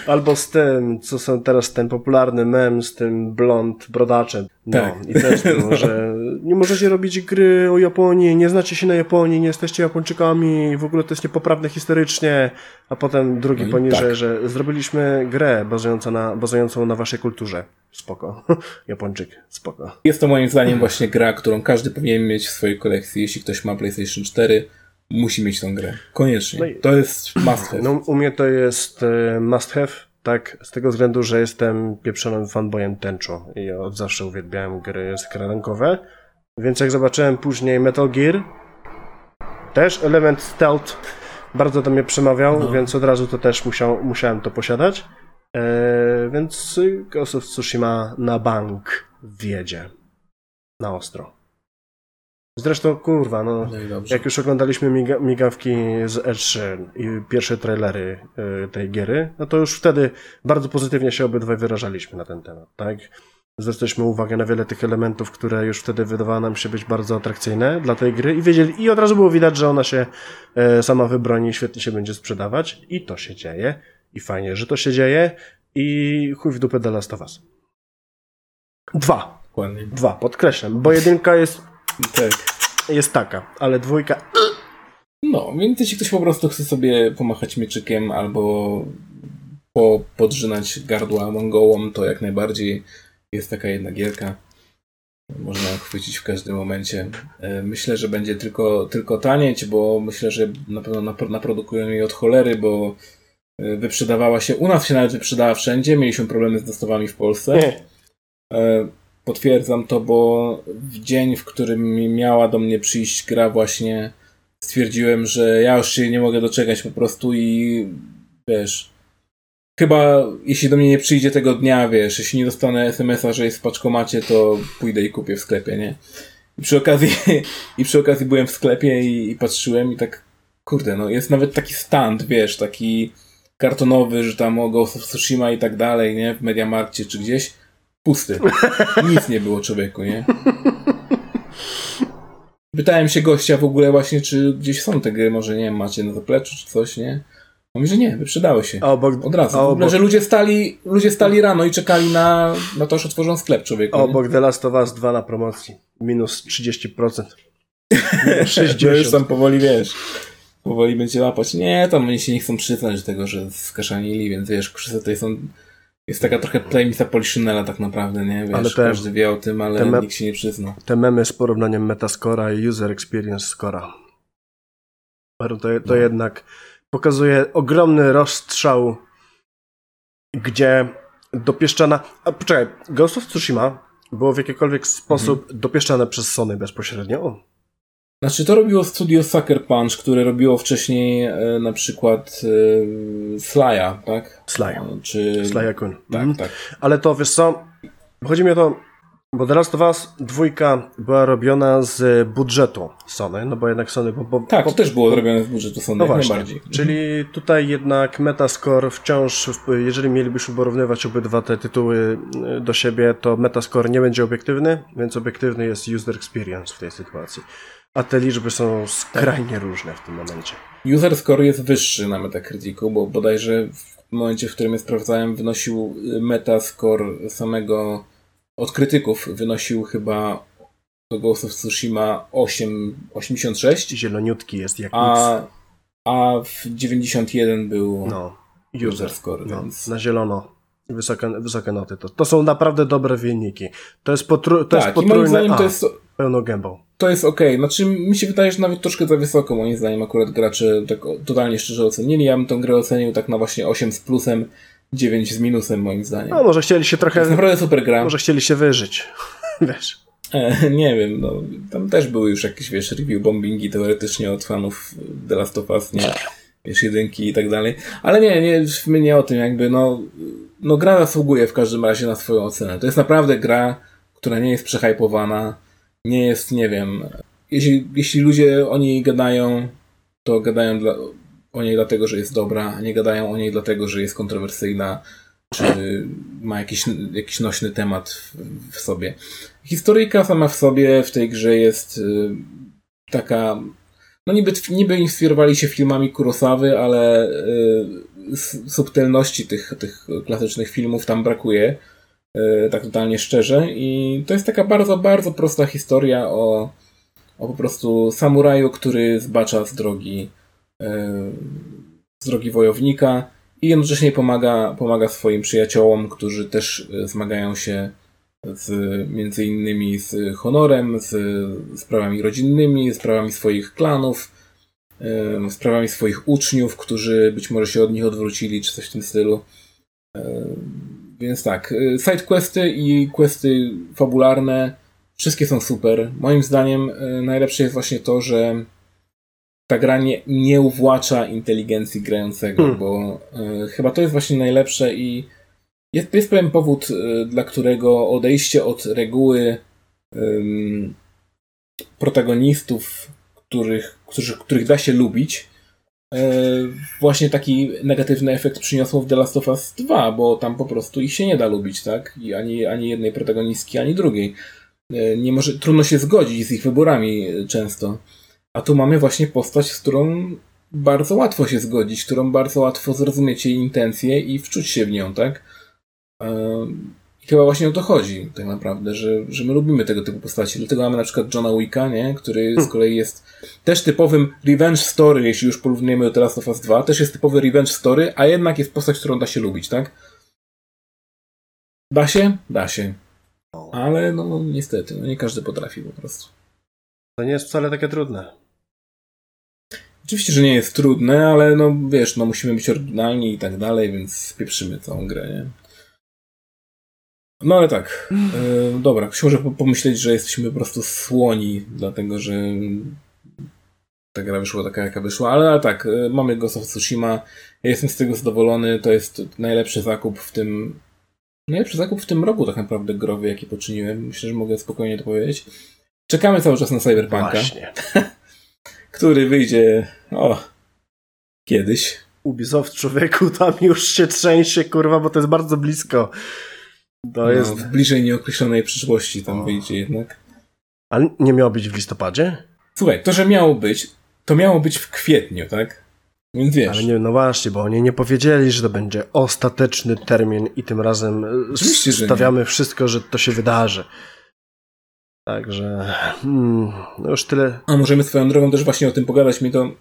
Albo z tym, co są teraz ten popularny mem z tym blond brodaczem. No, Tak. I też było, że nie możecie robić gry o Japonii, nie znacie się na Japonii, nie jesteście Japończykami, w ogóle to jest niepoprawne historycznie. A potem drugi No poniżej, tak. że zrobiliśmy grę bazującą na, bazującą na waszej kulturze. Spoko. Japończyk, spoko. Jest to moim zdaniem właśnie gra, którą każdy powinien mieć w swojej kolekcji. Jeśli ktoś ma PlayStation 4, musi mieć tą grę. Koniecznie. No i- To jest must have. No, u mnie to jest e, must have, tak, z tego względu, że jestem pieprzonym fanboyem Tenchu i od zawsze uwielbiałem gry skradankowe, więc jak zobaczyłem później Metal Gear, też element stealth bardzo do mnie przemawiał, No. więc od razu to też musiał, musiałem to posiadać, e, więc Ghost of Tsushima na bank wiedzie. Na ostro. Zresztą, kurwa, no... No. Jak już oglądaliśmy miga migawki z E3 i pierwsze trailery y, tej giery, no to już wtedy bardzo pozytywnie się obydwaj wyrażaliśmy na ten temat, tak? Zwracaliśmy uwagę na wiele tych elementów, które już wtedy wydawały nam się być bardzo atrakcyjne dla tej gry i wiedzieli, i od razu było widać, że ona się e, sama wybroni i świetnie się będzie sprzedawać i to się dzieje i fajnie, że to się dzieje i chuj w dupę The Last of Us. Dwa. Dokładnie. Dwa, podkreślam, bo jedynka jest, Tak. jest taka, ale dwójka No, więc jeśli ktoś po prostu chce sobie pomachać mieczykiem albo po, podrzynać gardła mongołom, to jak najbardziej jest taka jedna gierka. można ją chwycić w każdym momencie. E, myślę, że będzie tylko, tylko tanieć, bo myślę, że na pewno naprodukują jej od cholery, bo e, wyprzedawała się, u nas się nawet wyprzedała wszędzie, mieliśmy problemy z dostawami w Polsce. Nie. Potwierdzam to, bo w dzień, w którym miała do mnie przyjść gra właśnie stwierdziłem, że ja już się nie mogę doczekać po prostu i wiesz, chyba jeśli do mnie nie przyjdzie tego dnia, wiesz, jeśli nie dostanę SMS-a, że jest w paczkomacie, to pójdę i kupię w sklepie, nie? I przy okazji, i przy okazji byłem w sklepie i, i patrzyłem i tak, kurde, no jest nawet taki stand, wiesz, taki kartonowy, że tam o Ghost of Tsushima i tak dalej, nie? W Mediamarkcie czy gdzieś. Pusty. Nic nie było człowieku, nie? Pytałem się gościa w ogóle właśnie, czy gdzieś są te gry, może nie wiem, macie na zapleczu czy coś, nie? Mówi, że nie, wyprzedały się. A obok, Od razu. A obok... Ogóle, że ludzie stali, ludzie stali rano i czekali na, na to, że otworzą sklep człowieku. A obok The Last of Us 2 na promocji. Minus 30%. Minus 60. to już tam powoli, wiesz, powoli będzie łapać. Nie, tam oni się nie chcą przyznać do tego, że skaszanili, więc wiesz, wszyscy tutaj są jest taka trochę tajemnica Poliszynela tak naprawdę, nie? Wiesz, ale te, każdy wie o tym, ale nikt się nie przyzna. Te memy z porównaniem Metascora i User Experience Scora. To, to no. jednak pokazuje ogromny rozstrzał, gdzie dopieszczana... A poczekaj, Ghost of Tsushima było w jakikolwiek sposób mhm. dopieszczane przez Sony bezpośrednio? Znaczy to robiło studio Sucker Punch, które robiło wcześniej e, na przykład e, Sly'a, tak? Sly. E, czy... Sly Kun. Tak, mhm. tak. Ale to, wiesz co, chodzi mi o to, bo teraz to was dwójka była robiona z budżetu Sony, no bo jednak Sony... Bo, bo, tak, to też było robione z budżetu Sony, no właśnie. najbardziej. Czyli tutaj jednak Metascore wciąż, jeżeli mielibyśmy porównywać obydwa te tytuły e, do siebie, to Metascore nie będzie obiektywny, więc obiektywny jest user experience w tej sytuacji. A te liczby są skrajnie różne w tym momencie. User score jest wyższy na Metacriticu, bo bodajże w momencie, w którym je sprawdzałem, wynosił metascore samego od krytyków, wynosił chyba do Ghost of Tsushima 8, 86. Zieloniutki jest jak a, a w 91 był no, user, user score. No, więc... Na zielono wysokie, wysokie noty. To, to są naprawdę dobre wyniki. To jest, potru, to tak, jest potrójne... zdaniem to jest... Pełną gębą. To jest ok. Znaczy, mi się wydaje, że nawet troszkę za wysoko, moim zdaniem, akurat gracze tak totalnie szczerze ocenili. Ja bym tę grę ocenił tak na właśnie 8 z plusem, 9 z minusem, moim zdaniem. No, może chcieli się trochę. To jest naprawdę super gra. Może chcieli się wyżyć. Wiesz. E, nie wiem, no. Tam też były już jakieś, wiesz, review bombingi teoretycznie od fanów The Last of Us, nie? Wiesz, jedynki i tak dalej. Ale nie, nie, my nie o tym, jakby, no. No, gra zasługuje w każdym razie na swoją ocenę. To jest naprawdę gra, która nie jest przehypowana nie jest, nie wiem, jeśli, jeśli ludzie o niej gadają, to gadają dla, o niej dlatego, że jest dobra, nie gadają o niej dlatego, że jest kontrowersyjna, czy ma jakiś, jakiś nośny temat w, w sobie. Historyjka sama w sobie w tej grze jest y, taka, no niby, niby inspirowali się filmami Kurosawy, ale y, subtelności tych, tych klasycznych filmów tam brakuje. E, tak totalnie szczerze. I to jest taka bardzo, bardzo prosta historia o, o po prostu samuraju, który zbacza z drogi, z drogi wojownika i jednocześnie pomaga, pomaga swoim przyjaciołom, którzy też e, zmagają się z, między innymi z honorem, z sprawami rodzinnymi, sprawami swoich klanów, sprawami swoich uczniów, którzy być może się od nich odwrócili, czy coś w tym stylu. Więc tak, sidequesty i questy fabularne, wszystkie są super. Moim zdaniem najlepsze jest właśnie to, że ta gra nie, nie uwłacza inteligencji grającego, hmm. bo y, chyba to jest właśnie najlepsze i jest, jest pewien powód, y, dla którego odejście od reguły protagonistów, których, którzy, których da się lubić, E, właśnie taki negatywny efekt przyniosło w The Last of Us 2, bo tam po prostu ich się nie da lubić, tak? I ani, ani jednej protagonistki, ani drugiej. Nie może, trudno się zgodzić z ich wyborami często. A tu mamy właśnie postać, z którą bardzo łatwo się zgodzić, którą bardzo łatwo zrozumieć jej intencje i wczuć się w nią, tak? I chyba właśnie o to chodzi, tak naprawdę, że, że my lubimy tego typu postaci. Dlatego mamy na przykład Johna Wicka, nie? który z hmm. kolei jest też typowym revenge story, jeśli już porównujemy do The Last of Us 2, też jest typowy revenge story, a jednak jest postać, którą da się lubić, tak? Da się? Da się. Ale no niestety, no nie każdy potrafi po prostu. To nie jest wcale takie trudne. Oczywiście, że nie jest trudne, ale no wiesz, no musimy być oryginalni i tak dalej, więc spieprzymy całą grę, nie? No ale tak, e, dobra, ktoś może pomyśleć, że jesteśmy po prostu słoni, dlatego że ta gra wyszła taka, jaka wyszła, ale, ale tak, e, mamy Ghost of Tsushima, ja jestem z tego zadowolony, to jest najlepszy zakup w tym najlepszy zakup w tym roku tak naprawdę growy, jaki poczyniłem. Myślę, że mogę spokojnie to powiedzieć. Czekamy cały czas na Cyberpunka. Właśnie. który wyjdzie o kiedyś. Ubisoft człowieku tam już się trzęsie, kurwa, bo to jest bardzo blisko. To no, jest. W bliżej nieokreślonej przyszłości tam o. wyjdzie jednak. Ale nie miało być w listopadzie? Słuchaj, to, że miało być, to miało być w kwietniu, tak? Więc wiesz. Ale nie, no właśnie, bo oni nie powiedzieli, że to będzie ostateczny termin i tym razem Oczywiście, stawiamy wszystko, że to się wydarzy. Także hmm, no już tyle. A możemy swoją drogą też właśnie o tym pogadać. Mnie to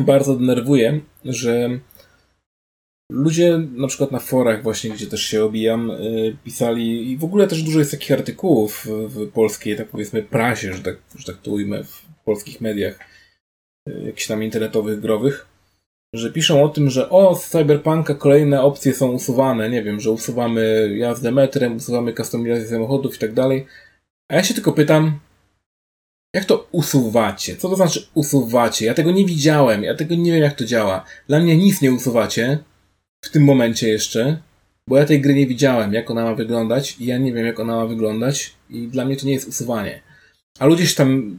bardzo denerwuje, że ludzie na przykład na forach właśnie, gdzie też się obijam, yy, pisali i w ogóle też dużo jest takich artykułów w, polskiej, tak powiedzmy, prasie, że tak, że tak to ujmę, w polskich mediach, yy, jakichś tam internetowych, growych, że piszą o tym, że o, z Cyberpunka kolejne opcje są usuwane, nie wiem, że usuwamy jazdę metrem, usuwamy kustomizację samochodów i tak dalej. A ja się tylko pytam, jak to usuwacie? Co to znaczy usuwacie? Ja tego nie widziałem, ja tego nie wiem, jak to działa. Dla mnie nic nie usuwacie, w tym momencie jeszcze, bo ja tej gry nie widziałem, jak ona ma wyglądać, i ja nie wiem, jak ona ma wyglądać, i dla mnie to nie jest usuwanie. A ludzie się tam,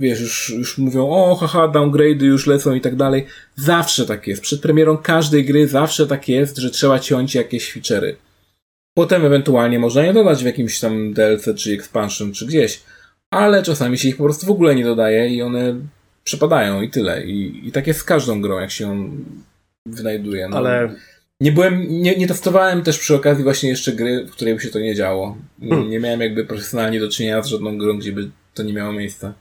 wiesz, już, już mówią, o, haha, downgrade'y już lecą i tak dalej. Zawsze tak jest. Przed premierą każdej gry zawsze tak jest, że trzeba ciąć jakieś feature'y. Potem ewentualnie można je dodać w jakimś tam DLC, czy expansion, czy gdzieś. Ale czasami się ich po prostu w ogóle nie dodaje i one przepadają i tyle. I, i tak jest z każdą grą, jak się ją wynajduje. No, Ale... Nie byłem, nie, nie testowałem też przy okazji właśnie jeszcze gry, w której by się to nie działo. Nie, hmm. nie miałem jakby profesjonalnie do czynienia z żadną grą, gdzie by to nie miało miejsca.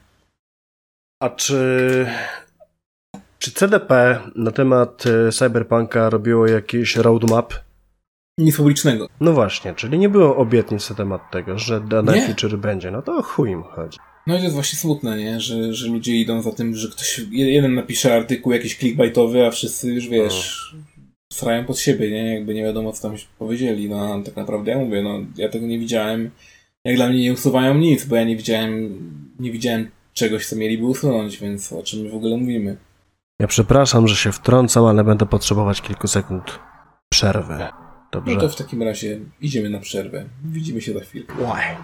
A czy czy CDP na temat e, Cyberpunka robiło jakiś roadmap nic publicznego. No właśnie, czyli nie było obietnic na temat tego, że dane nie. feature będzie. No to chuj im chodzi. No i to jest właśnie smutne, nie? Że, że ludzie idą za tym, że ktoś, jeden napisze artykuł jakiś clickbaitowy, a wszyscy już wiesz, no. srają pod siebie, nie? Jakby nie wiadomo, co tam powiedzieli. No tak naprawdę ja mówię, no ja tego nie widziałem. Jak dla mnie nie usuwają nic, bo ja nie widziałem, nie widziałem czegoś, co mieliby usunąć, więc o czym my w ogóle mówimy. Ja przepraszam, że się wtrącam, ale będę potrzebować kilku sekund przerwy. Dobrze. No to w takim razie idziemy na przerwę. Widzimy się za chwilę. Why?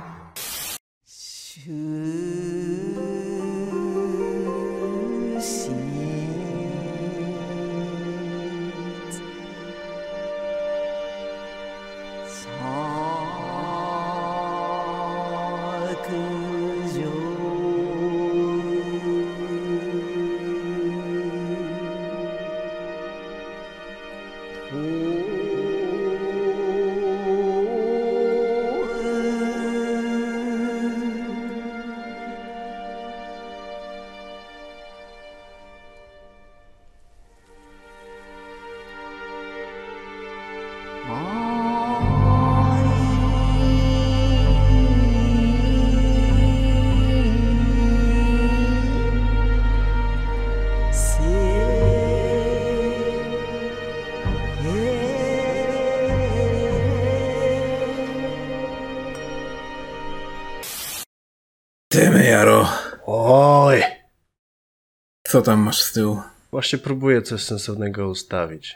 Tam masz z tyłu? Właśnie próbuję coś sensownego ustawić.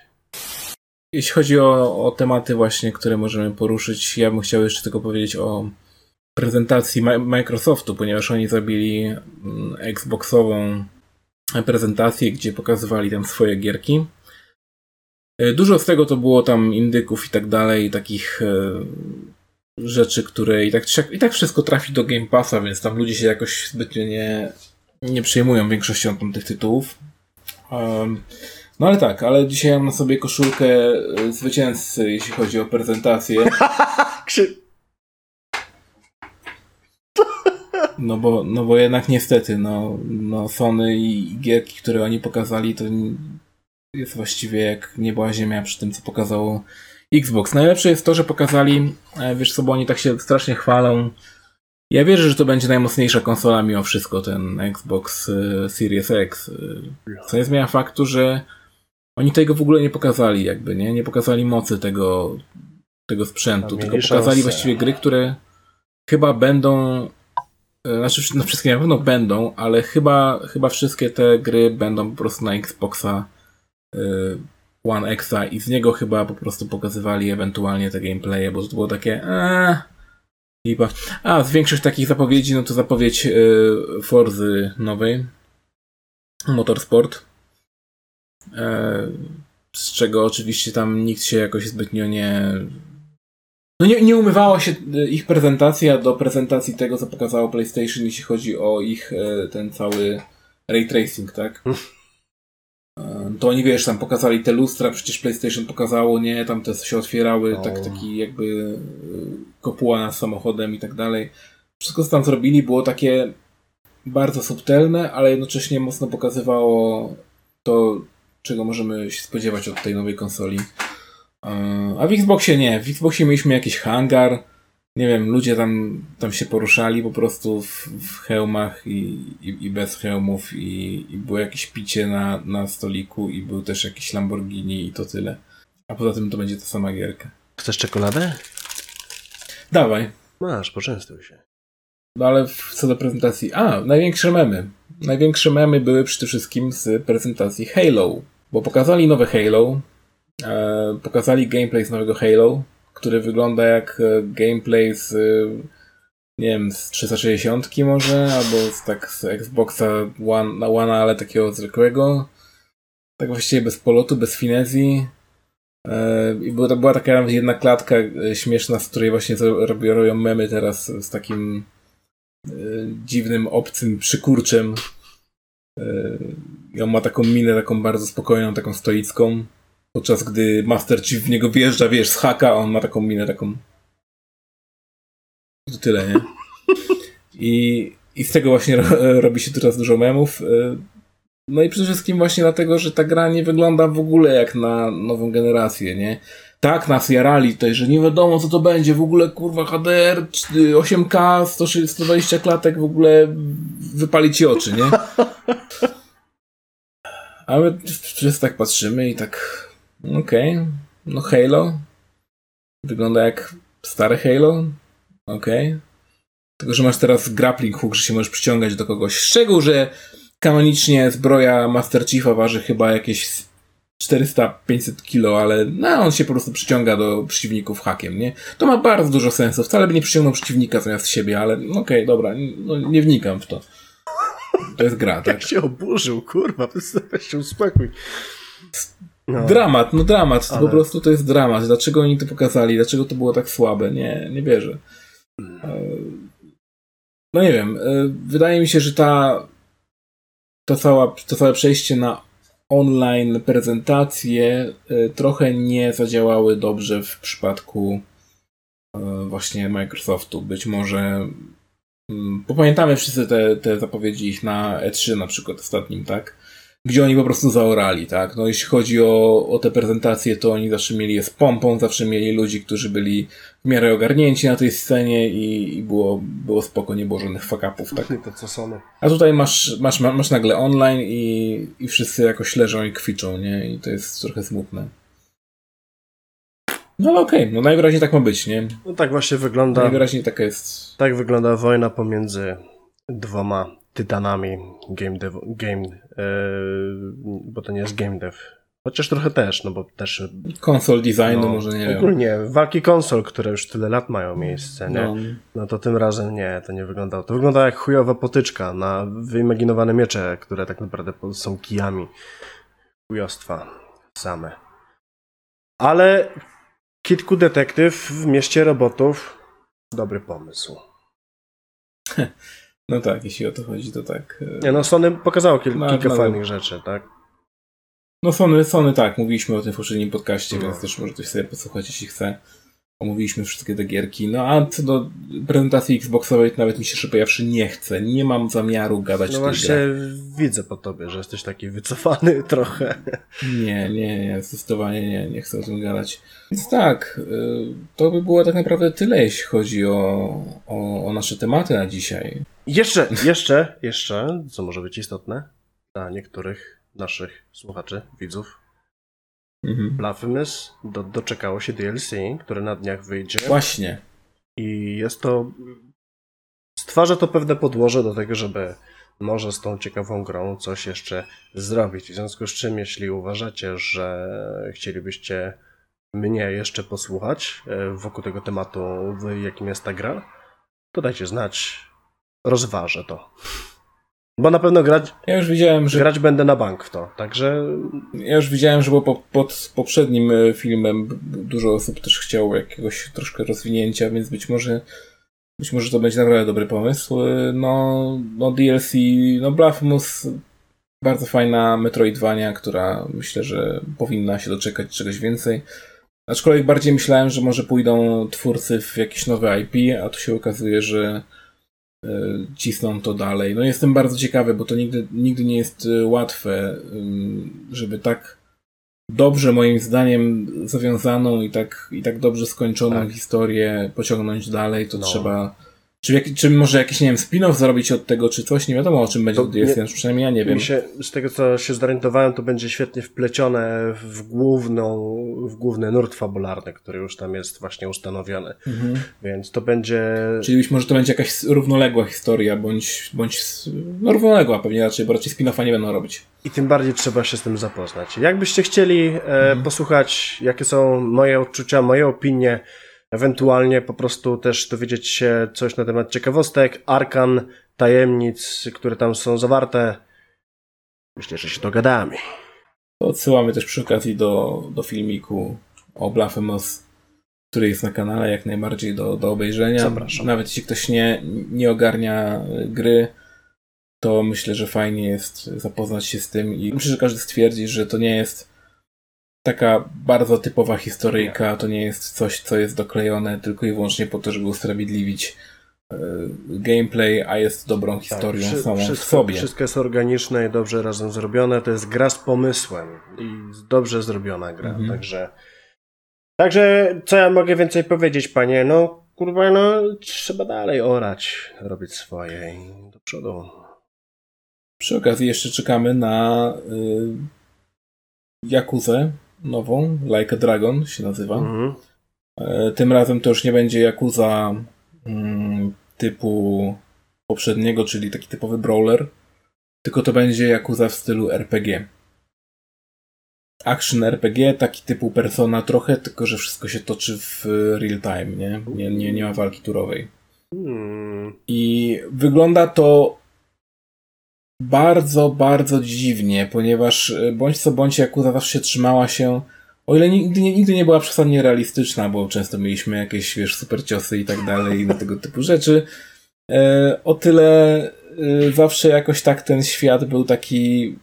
Jeśli chodzi o, o tematy właśnie, które możemy poruszyć, ja bym chciał jeszcze tylko powiedzieć o prezentacji Microsoftu, ponieważ oni zrobili mm, Xboxową prezentację, gdzie pokazywali tam swoje gierki. E, dużo z tego to było tam indyków i tak dalej, takich e, rzeczy, które i tak, i tak wszystko trafi do Game Passa, więc tam ludzie się jakoś zbytnio nie, nie przejmują większością tych tytułów. Um, no ale tak, ale dzisiaj mam na sobie koszulkę e, zwycięzcy, jeśli chodzi o prezentację. No bo, no bo jednak niestety, no, no Sony i gierki, które oni pokazali, to jest właściwie jak nie była ziemia przy tym, co pokazało Xbox. Najlepsze jest to, że pokazali, e, wiesz co, bo oni tak się strasznie chwalą. Ja wierzę, że to będzie najmocniejsza konsola mimo wszystko, ten Xbox e, Series X. E, Co nie zmienia faktu, że oni tego w ogóle nie pokazali, jakby, nie? Nie pokazali mocy tego, tego sprzętu, A tylko pokazali szansę. właściwie gry, które chyba będą. e, Znaczy, no wszystkie na pewno będą, ale chyba, chyba wszystkie te gry będą po prostu na Xboxa y, One Xa i z niego chyba po prostu pokazywali ewentualnie te gameplaye, bo to było takie eee, A, z większość takich zapowiedzi, no to zapowiedź y, Forzy nowej. Motorsport. E, z czego oczywiście tam nikt się jakoś zbytnio nie. No nie, nie umywała się y, ich prezentacja do prezentacji tego, co pokazało PlayStation, jeśli chodzi o ich e, ten cały ray tracing, tak? To oni wiesz, tam pokazali te lustra, przecież PlayStation pokazało, nie, tam te się otwierały, O. tak taki jakby y, kopuła nad samochodem i tak dalej. Wszystko co tam zrobili było takie bardzo subtelne, ale jednocześnie mocno pokazywało to, czego możemy się spodziewać od tej nowej konsoli. A w Xboxie nie. W Xboxie mieliśmy jakiś hangar. Nie wiem, ludzie tam, tam się poruszali po prostu w, w hełmach i, i, i bez hełmów i, i było jakieś picie na, na stoliku i był też jakiś Lamborghini i to tyle. A poza tym to będzie ta sama gierka. Chcesz czekoladę? Dawaj. Masz, poczęstuj się. No ale w- co do prezentacji. A, największe memy. Największe memy były przede wszystkim z prezentacji Halo. Bo pokazali nowe Halo. E, pokazali gameplay z nowego Halo, który wygląda jak e, gameplay z e, nie wiem, z 360 może, albo z, tak z Xboxa One, One, ale takiego zwykłego. Tak właściwie bez polotu, bez finezji. E, I była, była taka jedna klatka śmieszna, z której właśnie robią, robią memy teraz z takim dziwnym, obcym przykurczem. I on ma taką minę, taką bardzo spokojną, taką stoicką. Podczas gdy Master Chief w niego wjeżdża, wiesz, z haka, a on ma taką minę, taką. To tyle, nie? I, i z tego właśnie ro, robi się teraz dużo memów. E, No i przede wszystkim właśnie dlatego, że ta gra nie wygląda w ogóle jak na nową generację, nie? Tak nas jarali tutaj, że nie wiadomo co to będzie, w ogóle kurwa HDR, 8K, 100 120 klatek, w ogóle wypali ci oczy, nie? A my wszyscy tak patrzymy i tak, okej, no Halo, wygląda jak stare Halo, okej. Tylko, że masz teraz grappling hook, że się możesz przyciągać do kogoś. Szczegół, że kanonicznie zbroja Master Chiefa waży chyba jakieś 400-500 kilo, ale no, on się po prostu przyciąga do przeciwników hakiem, nie? To ma bardzo dużo sensu. Wcale by nie przyciągnął przeciwnika zamiast siebie, ale okej, dobra, no, nie wnikam w to. To jest gra, tak? Jak się oburzył, kurwa, się uspokój. No. Dramat, no dramat, to Ale- po prostu to jest dramat. Dlaczego oni to pokazali? Dlaczego to było tak słabe? Nie, nie wierzę. E, No nie wiem, e, wydaje mi się, że ta to, cała, to całe przejście na online prezentacje e, trochę nie zadziałały dobrze w przypadku właśnie Microsoftu. Być może mm, bo pamiętamy wszyscy te, te zapowiedzi ich na E3 na przykład ostatnim, tak? Gdzie oni po prostu zaorali, tak? No jeśli chodzi o, o te prezentacje, to oni zawsze mieli je z pompą, zawsze mieli ludzi, którzy byli w miarę ogarnięci na tej scenie i, i było, było spoko, nie było żadnych fuck-upów, tak? To co Sony. A tutaj masz, masz, masz nagle online i, i wszyscy jakoś leżą i kwiczą, nie? I to jest trochę smutne. No ale okej, no najwyraźniej tak ma być, nie? No tak właśnie wygląda. Najwyraźniej taka jest. Tak wygląda wojna pomiędzy dwoma tytanami game dev, game, yy, bo to nie jest game dev. Chociaż trochę też, no bo też Konsol designu, no, może nie wiem. ogólnie walki konsol, które już tyle lat mają miejsce, nie? No, No to tym razem nie, to nie wyglądało. To wygląda jak chujowa potyczka na wyimaginowane miecze, które tak naprawdę są kijami. Chujostwa same. Ale Kitku Detektyw w mieście robotów dobry pomysł. no tak, jeśli o to chodzi, to tak. e, Nie no, Sony pokazało kil- No, kilka no. fajnych rzeczy, tak? No Sony, Sony tak, mówiliśmy o tym w poprzednim podcaście, No. więc też może ktoś sobie posłuchać, jeśli chce. omówiliśmy wszystkie te gierki. No a co do prezentacji Xboxowej, to nawet mi się szczerze nie chce. Nie mam zamiaru gadać No właśnie widzę po tobie, że jesteś taki wycofany trochę. Nie, nie, nie, zdecydowanie nie, nie chcę o tym gadać. Więc tak, y, to by było tak naprawdę tyle, jeśli chodzi o, o, o nasze tematy na dzisiaj. Jeszcze, jeszcze, jeszcze, co może być istotne dla niektórych naszych słuchaczy, widzów, Mhm. Blasphemous do, doczekało się DLC, które na dniach wyjdzie Właśnie. i jest to, stwarza to pewne podłoże do tego, żeby może z tą ciekawą grą coś jeszcze zrobić. W związku z czym, jeśli uważacie, że chcielibyście mnie jeszcze posłuchać e, wokół tego tematu, w jakim jest ta gra, to dajcie znać. Rozważę to. Bo na pewno grać, Ja już widziałem, że grać będę na bank w to, także Ja już widziałem, że było po, pod poprzednim e, filmem dużo osób też chciało jakiegoś troszkę rozwinięcia, więc być może być może to będzie naprawdę dobry pomysł. E, No, no DLC, no Blasphemous bardzo fajna Metroidvania, która myślę, że powinna się doczekać czegoś więcej. Aczkolwiek bardziej myślałem, że może pójdą twórcy w jakieś nowe IP, a tu się okazuje, że cisną to dalej. No jestem bardzo ciekawy, bo to nigdy, nigdy nie jest e, łatwe, żeby tak dobrze moim zdaniem zawiązaną i tak, i tak dobrze skończoną Tak. historię pociągnąć dalej, to No. trzeba czy, czy może jakiś, nie wiem, spin-off zrobić od tego, czy coś, nie wiadomo o czym będzie To DLC, nie- przynajmniej ja nie wiem. Się, z tego co się zorientowałem, to będzie świetnie wplecione w główną, w główny nurt fabularny, który już tam jest właśnie ustanowiony. Mhm. Więc to będzie. Czyli być może to będzie jakaś równoległa historia, bądź, bądź no równoległa pewnie raczej, bo raczej spin-offa nie będą robić. I tym bardziej trzeba się z tym zapoznać. Jakbyście chcieli e, posłuchać, jakie są moje odczucia, moje opinie, ewentualnie po prostu też dowiedzieć się coś na temat ciekawostek, arkan, tajemnic, które tam są zawarte, myślę, że się dogadamy. Odsyłamy też przy okazji do, do filmiku o Blasphemous, który jest na kanale jak najbardziej do, do obejrzenia. Zapraszam. Nawet jeśli ktoś nie, nie ogarnia gry, to myślę, że fajnie jest zapoznać się z tym i myślę, że każdy stwierdzi, że to nie jest taka bardzo typowa historyjka, to nie jest coś, co jest doklejone tylko i wyłącznie po to, żeby usprawiedliwić y, gameplay, a jest dobrą historią Tak, samą w wszystko, sobie. Wszystko jest organiczne i dobrze razem zrobione. To jest gra z pomysłem i dobrze zrobiona gra. Mhm. Także, także co ja mogę więcej powiedzieć, panie? No kurwa, no trzeba dalej orać, robić swoje i do przodu. Przy okazji jeszcze czekamy na y, Jakuzę nową, Like a Dragon się nazywa. Mhm. E, Tym razem to już nie będzie Yakuza mm, typu poprzedniego, czyli taki typowy brawler, tylko to będzie Yakuza w stylu RPG. Action RPG, taki typu Persona trochę, tylko że wszystko się toczy w real time, nie? Nie, nie, nie ma walki turowej. Hmm. I wygląda to bardzo, bardzo dziwnie, ponieważ e, bądź co bądź Yakuza zawsze trzymała się, o ile nigdy nie, nigdy nie była przesadnie realistyczna, bo często mieliśmy jakieś, wiesz, super ciosy i tak dalej, i tego typu rzeczy, e, o tyle e, zawsze jakoś tak ten świat był taki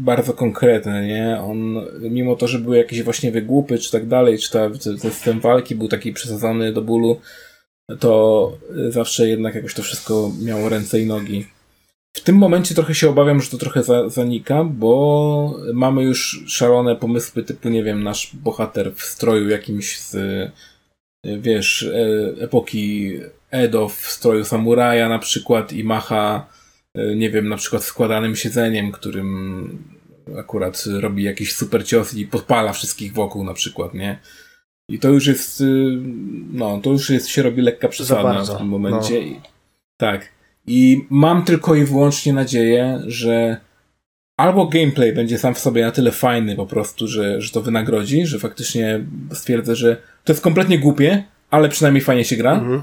bardzo konkretny, nie? On, mimo to, że były jakieś właśnie wygłupy, czy tak dalej, czy ta, ten system walki był taki przesadzony do bólu, to zawsze jednak jakoś to wszystko miało ręce i nogi. W tym momencie trochę się obawiam, że to trochę za, zanika, bo mamy już szalone pomysły typu, nie wiem, nasz bohater w stroju jakimś z, wiesz, e- epoki Edo w stroju samuraja na przykład i macha, y, nie wiem, na przykład składanym siedzeniem, którym akurat robi jakiś super cios i podpala wszystkich wokół na przykład, nie? I to już jest, y, no, to już jest, się robi lekka przesada w tym momencie. I, tak. I mam tylko i wyłącznie nadzieję, że albo gameplay będzie sam w sobie na tyle fajny po prostu, że, że to wynagrodzi, że faktycznie stwierdzę, że to jest kompletnie głupie, ale przynajmniej fajnie się gra. Mhm.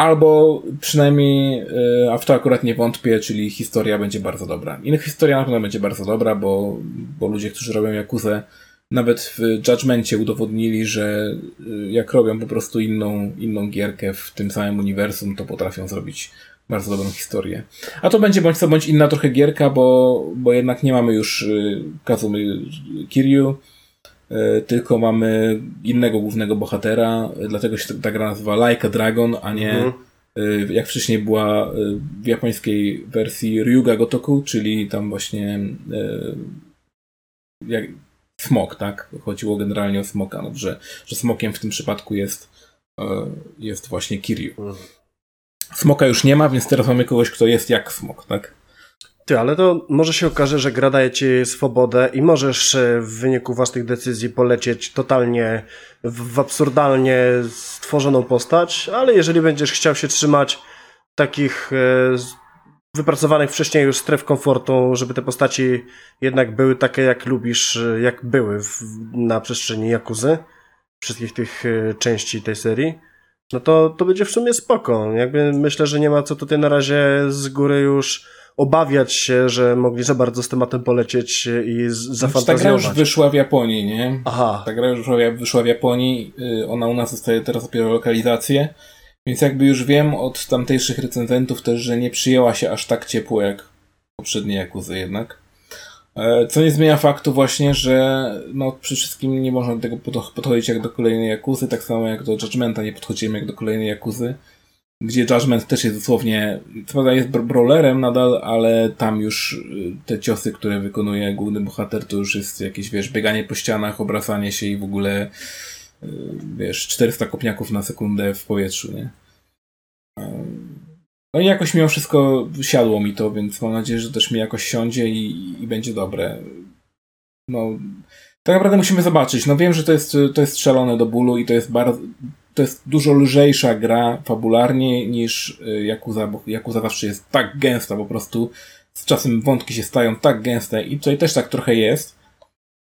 Albo przynajmniej, y, a w to akurat nie wątpię, czyli historia będzie bardzo dobra. I historia na pewno będzie bardzo dobra, bo, bo ludzie, którzy robią Jakuzę, nawet w Judgmencie udowodnili, że y, jak robią po prostu inną, inną gierkę w tym samym uniwersum, to potrafią zrobić bardzo dobrą historię. A to będzie bądź co bądź inna trochę gierka, bo, bo jednak nie mamy już y, Kazumy Kiryu, e, tylko mamy innego głównego bohatera, dlatego się ta gra nazywa Like a Dragon, a nie mhm. jak wcześniej była w japońskiej wersji Ryuga Gotoku, czyli tam właśnie jak, smok, tak? Chodziło generalnie o smoka, no, że, że smokiem w tym przypadku jest, jest właśnie Kiryu. Mhm. Smoka już nie ma, więc teraz mamy kogoś, kto jest jak smok, tak? Ty, ale to może się okaże, że gra daje ci swobodę i możesz e, w wyniku własnych decyzji polecieć totalnie w, absurdalnie stworzoną postać, ale jeżeli będziesz chciał się trzymać takich e, wypracowanych wcześniej już stref komfortu, żeby te postaci jednak były takie, jak lubisz, e, jak były w, na przestrzeni Jakuzy, wszystkich tych części tej serii, no to, to będzie w sumie spoko. Jakby myślę, że nie ma co tutaj na razie z góry już obawiać się, że mogli za bardzo z tematem polecieć i zafantazjować. Znaczy, ta gra już wyszła w Japonii, nie? Aha. Ta gra już wyszła w Japonii, y, ona u nas zostaje teraz dopiero lokalizację, więc jakby już wiem od tamtejszych recenzentów też, że nie przyjęła się aż tak ciepło jak poprzednie Jakuzy jednak. E, co nie zmienia faktu właśnie, że no, przy wszystkim nie można do tego podchodzić jak do kolejnej Jakuzy, tak samo jak do Judgmenta nie podchodzimy jak do kolejnej Jakuzy gdzie Judgment też jest dosłownie, co prawda jest brawlerem nadal, ale tam już y, te ciosy, które wykonuje główny bohater, to już jest jakieś, wiesz, bieganie po ścianach, obracanie się i w ogóle, y, wiesz, 400 kopniaków na sekundę w powietrzu, nie? No i jakoś mimo wszystko siadło mi to, więc mam nadzieję, że też mi jakoś siądzie i, i będzie dobre. No, tak naprawdę musimy zobaczyć. No wiem, że to jest, to jest strzelone do bólu i to jest bardzo, to jest dużo lżejsza gra fabularnie niż y, Yakuza, bo Yakuza zawsze jest tak gęsta, po prostu z czasem wątki się stają tak gęste i tutaj też tak trochę jest,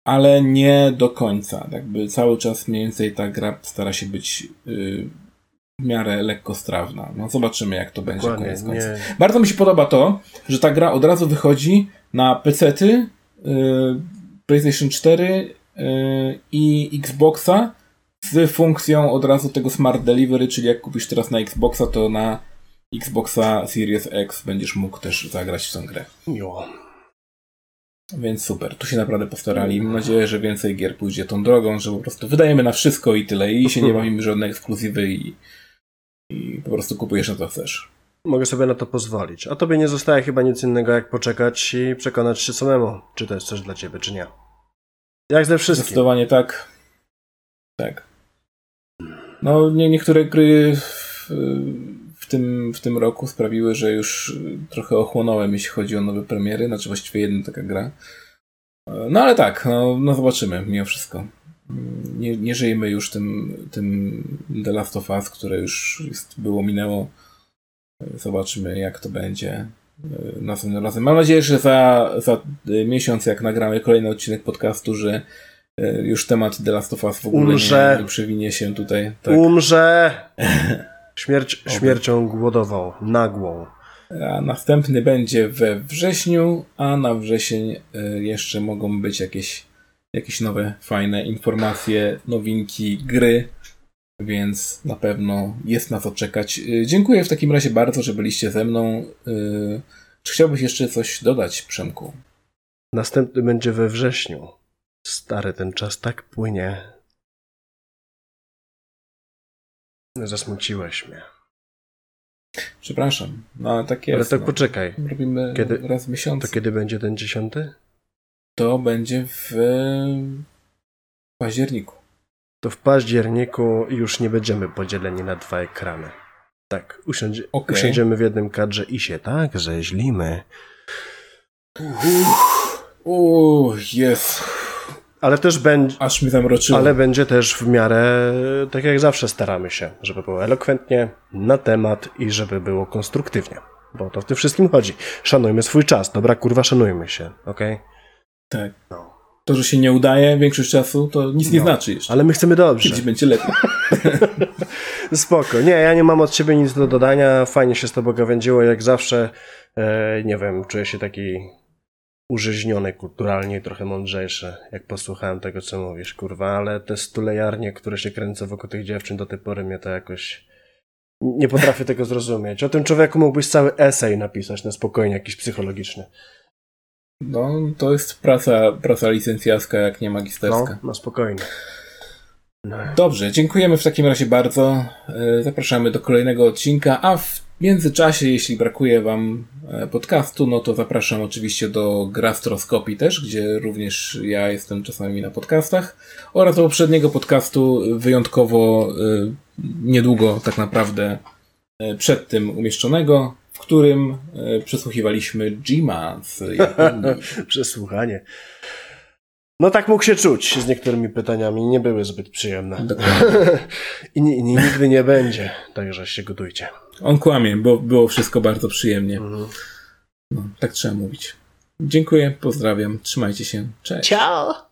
ale nie do końca. Jakby cały czas mniej więcej ta gra stara się być yy, w miarę lekkostrawna. No zobaczymy jak to będzie Dokładnie, koniec końca. Bardzo mi się podoba to, że ta gra od razu wychodzi na PC-ty, yy, PlayStation 4 yy, i Xboxa z funkcją od razu tego Smart Delivery, czyli jak kupisz teraz na Xboxa, to na Xboxa Series X będziesz mógł też zagrać w tę grę. Jo. Więc super, tu się naprawdę postarali. Mam nadzieję, że więcej gier pójdzie tą drogą, że po prostu wydajemy na wszystko i tyle, i się nie bawimy żadne ekskluzywy i, i po prostu kupujesz na to chcesz. Mogę sobie na to pozwolić. A tobie nie zostaje chyba nic innego, jak poczekać i przekonać się samemu, czy to jest coś dla ciebie, czy nie. Jak ze wszystkim. Zdecydowanie tak. Tak. No, nie, niektóre gry w, w, tym, w tym roku sprawiły, że już trochę ochłonąłem, jeśli chodzi o nowe premiery, znaczy właściwie jedna taka gra. No ale tak, no, no zobaczymy mimo wszystko. Nie, nie żyjmy już tym, tym The Last of Us, które już jest, było, minęło. Zobaczymy, jak to będzie następnym razem. Mam nadzieję, że za, za miesiąc, jak nagramy kolejny odcinek podcastu, że E, już temat The Last of Us w ogóle Umrze. nie, nie przewinie się tutaj. Tak. Umrze! Śmierć, śmiercią głodową, nagłą. A następny będzie we wrześniu, a na wrzesień e, jeszcze mogą być jakieś, jakieś nowe, fajne informacje, nowinki, gry, więc na pewno jest na co czekać. E, dziękuję w takim razie bardzo, że byliście ze mną. Czy chciałbyś jeszcze coś dodać, Przemku? Następny będzie we wrześniu. Stary, ten czas tak płynie. Zasmuciłeś mnie. Przepraszam, no ale tak jest. Ale tak no. poczekaj. Robimy kiedy, raz w miesiącu. To kiedy będzie ten dziesiąty? To będzie w październiku. To w październiku już nie będziemy podzieleni na dwa ekrany. Tak, usiądzie, okay. usiądziemy w jednym kadrze i się tak rzeźlimy. Uff, jest. Ale też będzie. Aż mi zamroczyło. Ale będzie też w miarę, tak jak zawsze staramy się, żeby było elokwentnie, na temat i żeby było konstruktywnie. Bo to w tym wszystkim chodzi. Szanujmy swój czas. Dobra, kurwa, szanujmy się, okej? Okay? Tak. No. To, że się nie udaje większość czasu, to nic no. nie znaczy jeszcze. Ale my chcemy dobrze. Kiedyś będzie lepiej. Spoko. Nie, ja nie mam od ciebie nic do dodania. Fajnie się z tobą gawędziło, jak zawsze. E, nie wiem, czuję się taki użyźniony kulturalnie i trochę mądrzejszy, jak posłuchałem tego, co mówisz, kurwa, ale te stulejarnie, które się kręcą wokół tych dziewczyn do tej pory mnie to jakoś... Nie potrafię tego zrozumieć. O tym człowieku mógłbyś cały esej napisać na spokojnie, jakiś psychologiczny. No, to jest praca, praca licencjarska, jak nie magisterska. No, no spokojnie. No. Dobrze, dziękujemy w takim razie bardzo. E, zapraszamy do kolejnego odcinka, a w międzyczasie, jeśli brakuje Wam e, podcastu, no to zapraszam oczywiście do Grastroskopii też, gdzie również ja jestem czasami na podcastach oraz do poprzedniego podcastu wyjątkowo e, niedługo tak naprawdę przed tym umieszczonego, w którym przesłuchiwaliśmy Jima z Japonii. Przesłuchanie. No tak mógł się czuć z niektórymi pytaniami. Nie były zbyt przyjemne. I, I, nigdy nie będzie. Także się gotujcie. On kłamie, bo było wszystko bardzo przyjemnie. Mhm. No, tak trzeba mówić. Dziękuję, pozdrawiam, trzymajcie się. Cześć. Ciao!